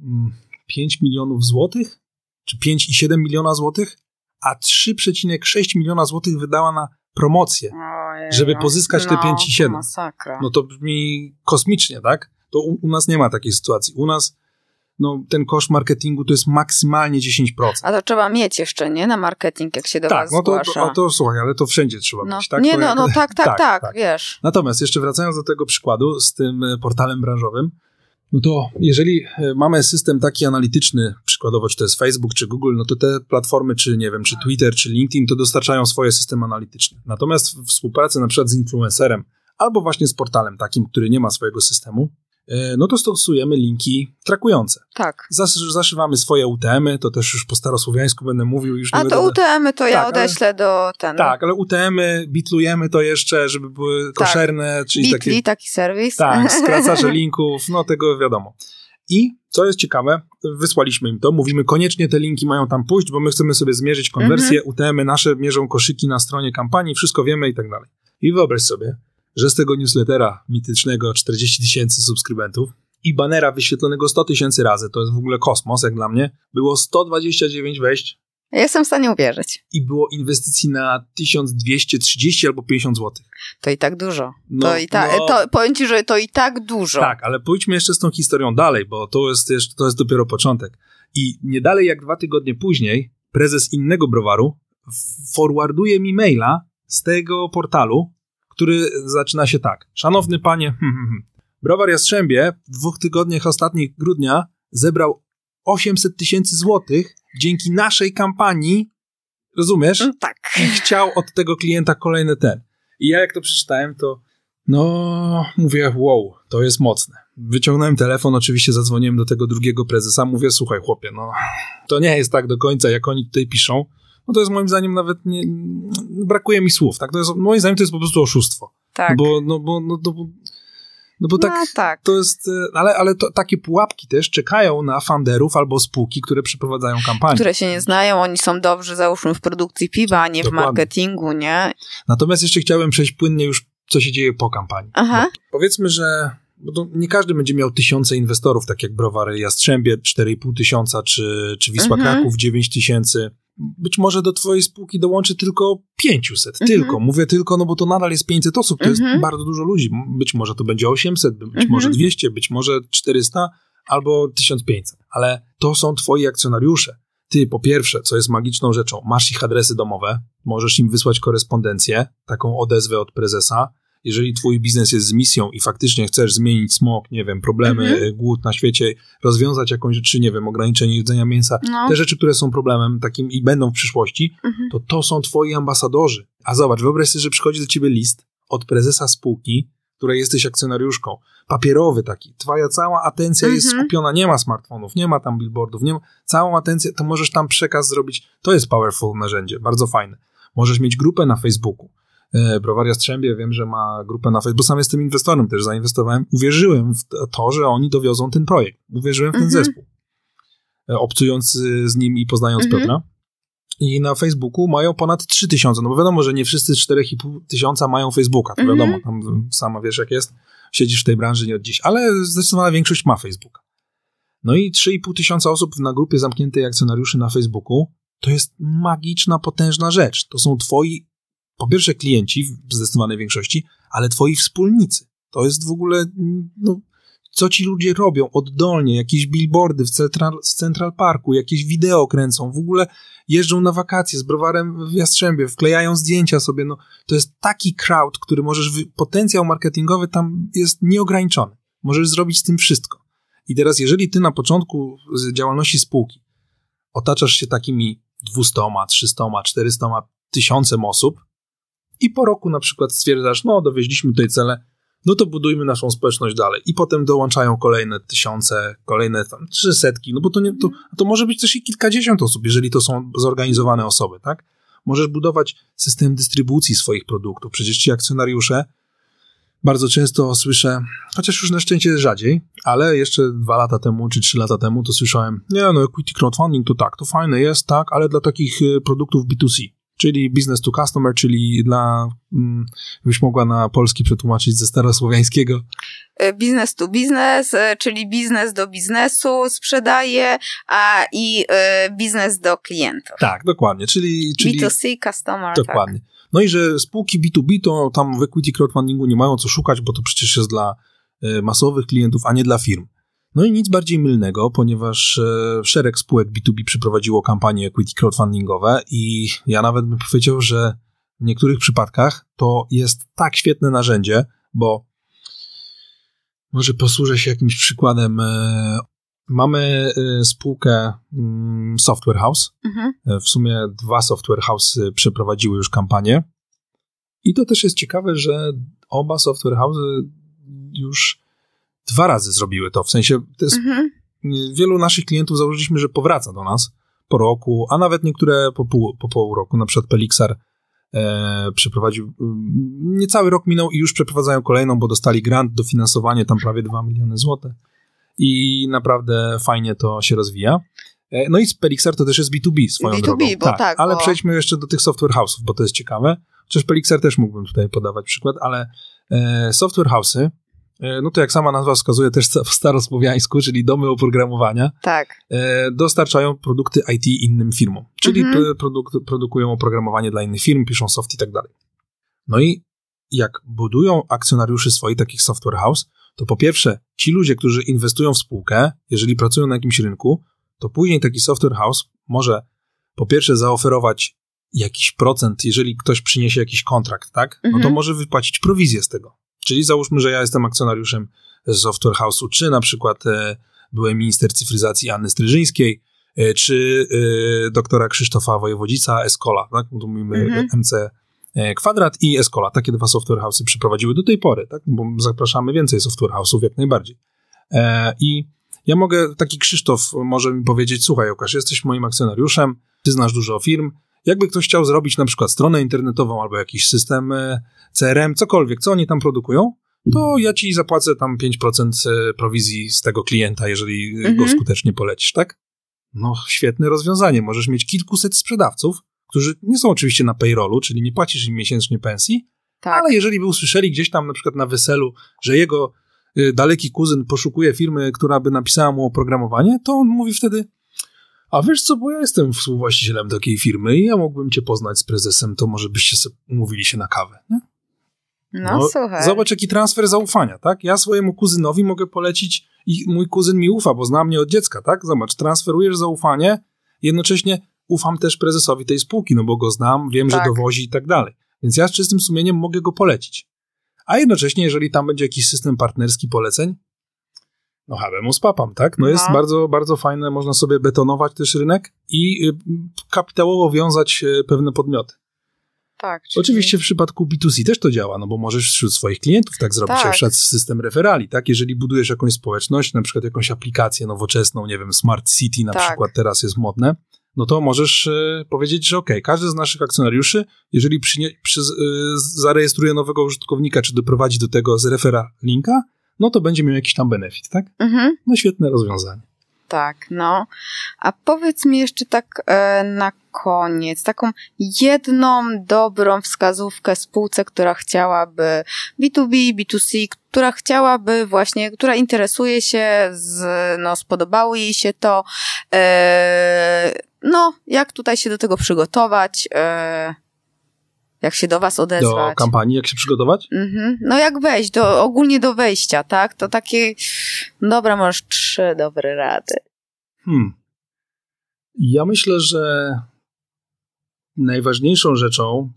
mm, 5 milionów złotych, czy 5,7 miliona złotych, a 3,6 miliona złotych wydała na promocję. Ojej. Żeby pozyskać te no, 5,7. to Masakra. No to brzmi kosmicznie, tak? To u, u nas nie ma takiej sytuacji. U nas no, ten koszt marketingu to jest maksymalnie 10%. A to trzeba mieć jeszcze, nie? Na marketing, jak się do tak, was no to, zgłasza. to, to słuchaj, ale to wszędzie trzeba no. mieć, tak? Nie, To no, jak- no tak, tak, tak, wiesz. Natomiast jeszcze wracając do tego przykładu z tym e, portalem branżowym, no to jeżeli e, mamy system taki analityczny, przykładowo czy to jest Facebook, czy Google, no to te platformy, czy nie wiem, czy Twitter, czy LinkedIn, to dostarczają swoje systemy analityczne. Natomiast w współpracy na przykład z influencerem, albo właśnie z portalem takim, który nie ma swojego systemu, no to stosujemy linki trakujące. Tak. Zas- zaszywamy swoje UTM-y, to też już po starosłowiańsku będę mówił. Już nie A będę... to UTM-y to ja Tak, ale- odeślę do ten. Tak, ale UTM-y, bitlujemy to jeszcze, żeby były Tak. koszerne, czyli Bitly, takie... taki serwis. Tak, skracacze linków, no tego wiadomo. I co jest ciekawe, wysłaliśmy im to, mówimy koniecznie te linki mają tam pójść, bo my chcemy sobie zmierzyć konwersję, UTM-y nasze mierzą koszyki na stronie kampanii, wszystko wiemy i tak dalej. I wyobraź sobie, że z tego newslettera mitycznego 40 tysięcy subskrybentów i banera wyświetlonego 100 tysięcy razy, to jest w ogóle kosmos jak dla mnie, było 129 wejść Ja jestem w stanie uwierzyć. i było inwestycji na 1230 albo 50 zł. To i tak dużo. No, to i tak, no. to, powiem ci, że to i tak dużo. Tak, ale pójdźmy jeszcze z tą historią dalej, bo to jest, jeszcze, to jest dopiero początek. I nie dalej jak dwa tygodnie później prezes innego browaru forwarduje mi maila z tego portalu, który zaczyna się tak. Szanowny panie, hmm, hmm, hmm. browar Jastrzębie w dwóch tygodniach ostatnich grudnia zebrał 800 tysięcy złotych dzięki naszej kampanii, rozumiesz? Mm, Tak. i chciał od tego klienta kolejny ten. I ja jak to przeczytałem, to no, mówię, wow, to jest mocne. Wyciągnąłem telefon, oczywiście zadzwoniłem do tego drugiego prezesa, mówię, słuchaj chłopie, no, to nie jest tak do końca, jak oni tutaj piszą. No to jest moim zdaniem nawet nie, brakuje mi słów, tak? To jest, moim zdaniem to jest po prostu oszustwo. Tak. Bo, no, bo, no, no, bo, no bo tak, No tak. to jest, e, ale, ale to, takie pułapki też czekają na funderów albo spółki, które przeprowadzają kampanię. Które się nie znają, oni są dobrzy, załóżmy, w produkcji piwa, a nie Dokładnie. w marketingu, nie? Natomiast jeszcze chciałem przejść płynnie już, co się dzieje po kampanii. Aha. Bo powiedzmy, że bo nie każdy będzie miał tysiące inwestorów, tak jak Browary Jastrzębie 4,5 tysiąca, czy, czy Wisła Mhm. Kraków 9 tysięcy. Być może do twojej spółki dołączy tylko 500, Mhm. tylko. Mówię tylko, no bo to nadal jest 500 osób, to Mhm. jest bardzo dużo ludzi. Być może to będzie 800, być Mhm. może 200, być może 400 albo 1500. Ale to są twoi akcjonariusze. Ty, po pierwsze, co jest magiczną rzeczą, masz ich adresy domowe, możesz im wysłać korespondencję, taką odezwę od prezesa. Jeżeli twój biznes jest z misją i faktycznie chcesz zmienić smog, nie wiem, problemy, Mhm. głód na świecie, rozwiązać jakąś rzecz, czy nie wiem, ograniczenie jedzenia mięsa, No. te rzeczy, które są problemem takim i będą w przyszłości, Mhm. to to są twoi ambasadorzy. A zobacz, wyobraź sobie, że przychodzi do ciebie list od prezesa spółki, której jesteś akcjonariuszką. Papierowy taki. Twoja cała atencja jest Mhm. skupiona. Nie ma smartfonów, nie ma tam billboardów, nie ma. Całą atencję, to możesz tam przekaz zrobić. To jest powerful narzędzie, bardzo fajne. Możesz mieć grupę na Facebooku. E, Browar Jastrzębie, wiem, że ma grupę na Facebooku, bo sam jestem inwestorem, też zainwestowałem. Uwierzyłem w to, że oni dowiozą ten projekt. Uwierzyłem w ten Mhm. zespół. E, Obcując y, z nim i poznając Mhm. Piotra. I na Facebooku mają ponad 3000. No bo wiadomo, że nie wszyscy 4,5 tysiąca mają Facebooka. To Mhm. wiadomo, tam sama wiesz jak jest. Siedzisz w tej branży nie od dziś. Ale zdecydowana większość ma Facebooka. No i 3,5 tysiąca osób na grupie zamkniętej akcjonariuszy na Facebooku to jest magiczna, potężna rzecz. To są twoi, po pierwsze klienci w zdecydowanej większości, ale twoi wspólnicy. To jest w ogóle, no, co ci ludzie robią oddolnie, jakieś billboardy w Central, w Central Parku, jakieś wideo kręcą, w ogóle jeżdżą na wakacje z browarem w Jastrzębie, wklejają zdjęcia sobie, no to jest taki crowd, który możesz, potencjał marketingowy tam jest nieograniczony. Możesz zrobić z tym wszystko. I teraz, jeżeli ty na początku działalności spółki otaczasz się takimi 200, 300, 400 tysiącem osób i po roku na przykład stwierdzasz, no dowieźliśmy tutaj cele, no to budujmy naszą społeczność dalej. I potem dołączają kolejne tysiące, kolejne tam trzy setki, no bo to, nie, to, to może być też i kilkadziesiąt osób, jeżeli to są zorganizowane osoby, tak? Możesz budować system dystrybucji swoich produktów. Przecież ci akcjonariusze bardzo często słyszę, chociaż już na szczęście rzadziej, ale jeszcze dwa lata temu czy trzy lata temu to słyszałem, nie no, equity crowdfunding to tak, to fajne jest, tak, ale dla takich y, produktów B2C czyli business to customer, czyli dla, mm, byś mogła na polski przetłumaczyć ze starosłowiańskiego. E, business to business, e, czyli biznes do biznesu sprzedaje, a i e, biznes do klientów. Tak, dokładnie, czyli... czyli B2C, customer, Dokładnie. Tak. No i że spółki B2B to tam w equity crowdfundingu nie mają co szukać, bo to przecież jest dla masowych klientów, a nie dla firm. No i nic bardziej mylnego, ponieważ e, szereg spółek B2B przeprowadziło kampanie equity crowdfundingowe i ja nawet bym powiedział, że w niektórych przypadkach to jest tak świetne narzędzie, bo może posłużę się jakimś przykładem. E, mamy e, spółkę mm, Software House. Mhm. W sumie dwa Software House przeprowadziły już kampanię. I to też jest ciekawe, że oba Software House już dwa razy zrobiły to. W sensie, mhm. wielu naszych klientów założyliśmy, że powraca do nas po roku, a nawet niektóre po pół, po pół roku. Na przykład Pelixar e, przeprowadził, niecały rok minął i już przeprowadzają kolejną, bo dostali grant, dofinansowanie tam prawie 2 miliony złotych i naprawdę fajnie to się rozwija. E, no i Pelixar to też jest B2B swoją B2B, drogą. Bo tak, tak ale bo... przejdźmy jeszcze do tych software house'ów, bo to jest ciekawe. Chociaż Pelixar też mógłbym tutaj podawać przykład, ale e, software house'y no to jak sama nazwa wskazuje, też w starosłowiańsku, czyli domy oprogramowania, tak. E, dostarczają produkty IT innym firmom. Czyli mhm. produk produkują oprogramowanie dla innych firm, piszą soft i tak dalej. No i jak budują akcjonariuszy swoich takich software house, to po pierwsze, ci ludzie, którzy inwestują w spółkę, jeżeli pracują na jakimś rynku, to później taki software house może po pierwsze zaoferować jakiś procent, jeżeli ktoś przyniesie jakiś kontrakt, tak? No to mhm. może wypłacić prowizję z tego. Czyli załóżmy, że ja jestem akcjonariuszem Software House'u, czy na przykład e, byłem minister cyfryzacji Anny Stryżyńskiej, e, czy e, doktora Krzysztofa Wojewodzica Escola, tak? Tu mówimy mhm. MC Kwadrat i Escola. Takie dwa software house'y przeprowadziły do tej pory, tak? Bo zapraszamy więcej software house'ów jak najbardziej. I ja mogę, taki Krzysztof może mi powiedzieć, słuchaj Łukasz, jesteś moim akcjonariuszem, ty znasz dużo firm, jakby ktoś chciał zrobić na przykład stronę internetową albo jakiś system e, CRM, cokolwiek, co oni tam produkują, to ja ci zapłacę tam 5% e, prowizji z tego klienta, jeżeli mhm. go skutecznie polecisz, tak? No, świetne rozwiązanie. Możesz mieć kilkuset sprzedawców, którzy nie są oczywiście na payrollu, czyli nie płacisz im miesięcznie pensji, tak. ale jeżeli by usłyszeli gdzieś tam na przykład na weselu, że jego daleki kuzyn poszukuje firmy, która by napisała mu oprogramowanie, to on mówi wtedy, a wiesz co, bo ja jestem współwłaścicielem takiej firmy i ja mógłbym cię poznać z prezesem, to może byście sobie umówili się na kawę, nie? No, no słuchaj. Zobacz, jaki transfer zaufania, tak? Ja swojemu kuzynowi mogę polecić i mój kuzyn mi ufa, bo zna mnie od dziecka, tak? Zobacz, transferujesz zaufanie, jednocześnie ufam też prezesowi tej spółki, no bo go znam, wiem, tak. że dowozi i tak dalej. Więc ja z czystym sumieniem mogę go polecić. A jednocześnie, jeżeli tam będzie jakiś system partnerski poleceń, no habemus papam, tak? No, no jest bardzo, bardzo fajne, można sobie betonować też rynek i y, kapitałowo wiązać y, pewne podmioty. Tak. Czyli... Oczywiście w przypadku B2C też to działa, no bo możesz wśród swoich klientów tak zrobić, tak. na przykład system referali, tak? Jeżeli budujesz jakąś społeczność, na przykład jakąś aplikację nowoczesną, nie wiem, Smart City na tak. przykład teraz jest modne, no to możesz y, powiedzieć, że ok, każdy z naszych akcjonariuszy, jeżeli przynie, przy, y, zarejestruje nowego użytkownika, czy doprowadzi do tego z refera linka, no to będzie miał jakiś tam benefit, tak? Mhm. No świetne rozwiązanie. tak, no. A powiedz mi jeszcze tak e, na koniec, taką jedną dobrą wskazówkę spółce, która chciałaby B2B, B2C, która chciałaby właśnie, która interesuje się, z, no spodobało jej się to, e, no jak tutaj się do tego przygotować, e, jak się do was odezwać. Do kampanii, jak się przygotować? Mhm. No jak wejść, do, ogólnie do wejścia, tak? To takie, dobra, masz trzy dobre rady. Hmm. Ja myślę, że najważniejszą rzeczą,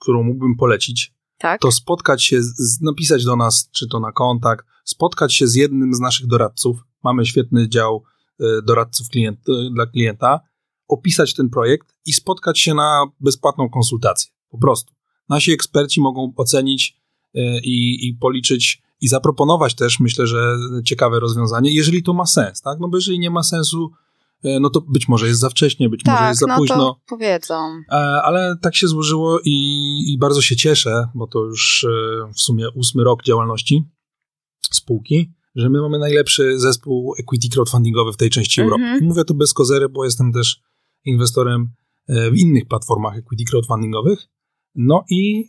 którą mógłbym polecić, tak? to spotkać się, z, napisać do nas, czy to na kontakt, spotkać się z jednym z naszych doradców. Mamy świetny dział y, doradców klient, y, dla klienta, opisać ten projekt i spotkać się na bezpłatną konsultację. Po prostu. Nasi eksperci mogą ocenić y, i, i policzyć i zaproponować też, myślę, że ciekawe rozwiązanie, jeżeli to ma sens, tak? No bo jeżeli nie ma sensu, E, no to być może jest za wcześnie, być tak, może jest za no późno. To powiedzą. E, ale tak się złożyło i, i, bardzo się cieszę, bo to już e, w sumie ósmy rok działalności spółki, że my mamy najlepszy zespół equity crowdfundingowy w tej części -hmm. Europy. Mówię to bez kozery, bo jestem też inwestorem w innych platformach equity crowdfundingowych. No i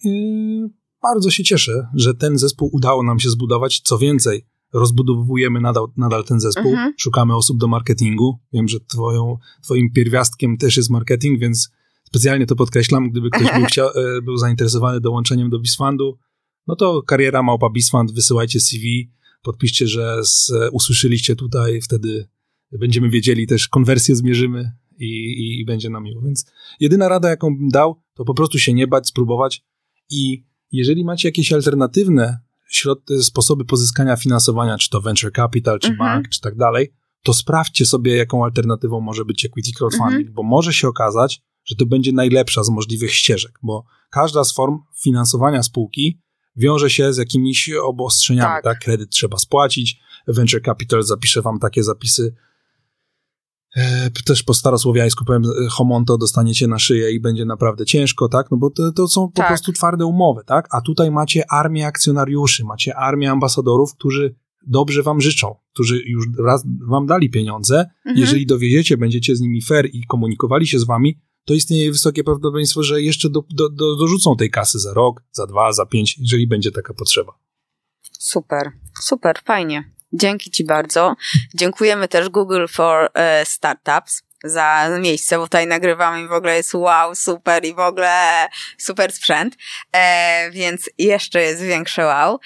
bardzo się cieszę, że ten zespół udało nam się zbudować. Co więcej, rozbudowujemy nadal, nadal ten zespół, mhm. szukamy osób do marketingu. Wiem, że twoją, twoim pierwiastkiem też jest marketing, więc specjalnie to podkreślam, gdyby ktoś był, chciał, e, był zainteresowany dołączeniem do Bisfundu, no to kariera małpa Bisfund, wysyłajcie CV, podpiszcie, że z, usłyszeliście tutaj, wtedy będziemy wiedzieli też, konwersję zmierzymy i, i, i będzie nam miło. Więc jedyna rada, jaką bym dał, to po prostu się nie bać, spróbować i jeżeli macie jakieś alternatywne środ- sposoby pozyskania finansowania, czy to venture capital, czy mhm. bank, czy tak dalej, to sprawdźcie sobie, jaką alternatywą może być equity crowdfunding, mhm. bo może się okazać, że to będzie najlepsza z możliwych ścieżek, bo każda z form finansowania spółki wiąże się z jakimiś obostrzeniami, tak? tak? Kredyt trzeba spłacić, venture capital zapisze wam takie zapisy też po starosłowiańsku powiem, e, homonto dostaniecie na szyję i będzie naprawdę ciężko, tak? No bo to, to są po tak. prostu twarde umowy, tak? A tutaj macie armię akcjonariuszy, macie armię ambasadorów, którzy dobrze wam życzą, którzy już raz wam dali pieniądze. Mhm. Jeżeli dowiedziecie, będziecie z nimi fair i komunikowali się z wami, to istnieje wysokie prawdopodobieństwo, że jeszcze do, do, do, dorzucą tej kasy za rok, za dwa, za pięć, jeżeli będzie taka potrzeba. Super, super, fajnie. Dzięki Ci bardzo. Dziękujemy też Google for uh, Startups za miejsce, bo tutaj nagrywamy i w ogóle jest wow, super i w ogóle super sprzęt, e, więc jeszcze jest większe wow.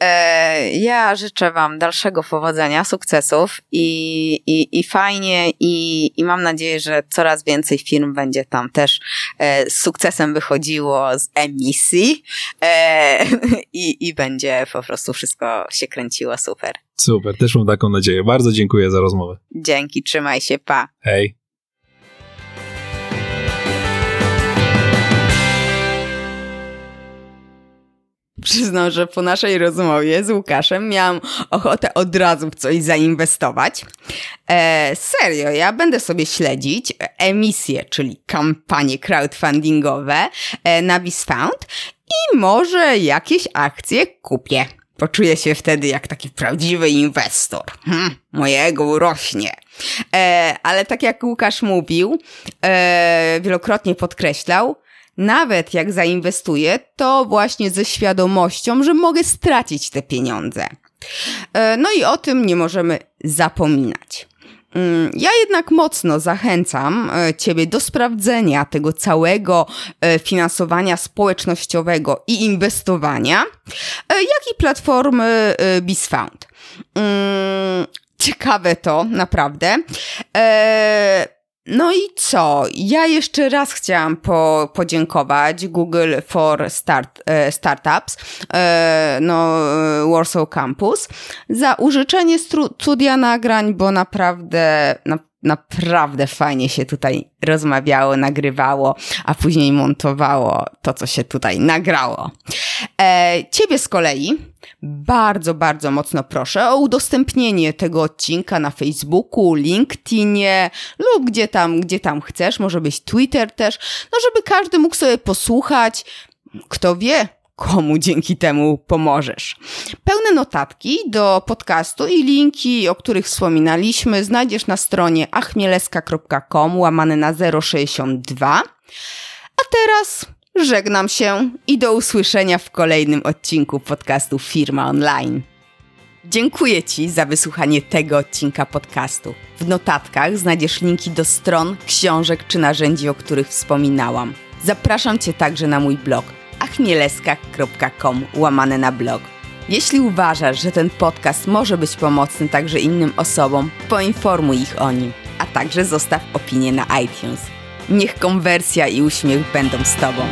E, ja życzę Wam dalszego powodzenia, sukcesów i, i, i fajnie i, i mam nadzieję, że coraz więcej firm będzie tam też e, z sukcesem wychodziło z emisji e, i, i będzie po prostu wszystko się kręciło super. Super, też mam taką nadzieję. Bardzo dziękuję za rozmowę. Dzięki, trzymaj się, pa. Hej. Przyznam, że po naszej rozmowie z Łukaszem miałam ochotę od razu w coś zainwestować. E, serio, ja będę sobie śledzić emisje, czyli kampanie crowdfundingowe e, na BizFound i może jakieś akcje kupię. Poczuję się wtedy jak taki prawdziwy inwestor. Hm, mojego urośnie. E, ale tak jak Łukasz mówił, e, wielokrotnie podkreślał, nawet jak zainwestuję, to właśnie ze świadomością, że mogę stracić te pieniądze. E, no i o tym nie możemy zapominać. Mm, ja jednak mocno zachęcam e, Ciebie do sprawdzenia tego całego e, finansowania społecznościowego i inwestowania, jak i platformy BizFound. Mm, ciekawe to, naprawdę. No i co? Ja jeszcze raz chciałam po, podziękować Google for Start, e, Startups, e, no e, Warsaw Campus, za użyczenie studia nagrań, bo naprawdę, na, naprawdę fajnie się tutaj rozmawiało, nagrywało, a później montowało to, co się tutaj nagrało. E, ciebie z kolei bardzo, bardzo mocno proszę o udostępnienie tego odcinka na Facebooku, LinkedInie lub gdzie tam, gdzie tam chcesz. Może być Twitter też, no żeby każdy mógł sobie posłuchać. Kto wie, komu dzięki temu pomożesz. Pełne notatki do podcastu i linki, o których wspominaliśmy, znajdziesz na stronie achmieleska.com łamane na 062. A teraz żegnam się i do usłyszenia w kolejnym odcinku podcastu Firma Online. Dziękuję Ci za wysłuchanie tego odcinka podcastu. W notatkach znajdziesz linki do stron, książek czy narzędzi, o których wspominałam. Zapraszam Cię także na mój blog achmieleska.com łamane na blog. Jeśli uważasz, że ten podcast może być pomocny także innym osobom, poinformuj ich o nim, a także zostaw opinię na iTunes. Niech konwersja i uśmiech będą z Tobą.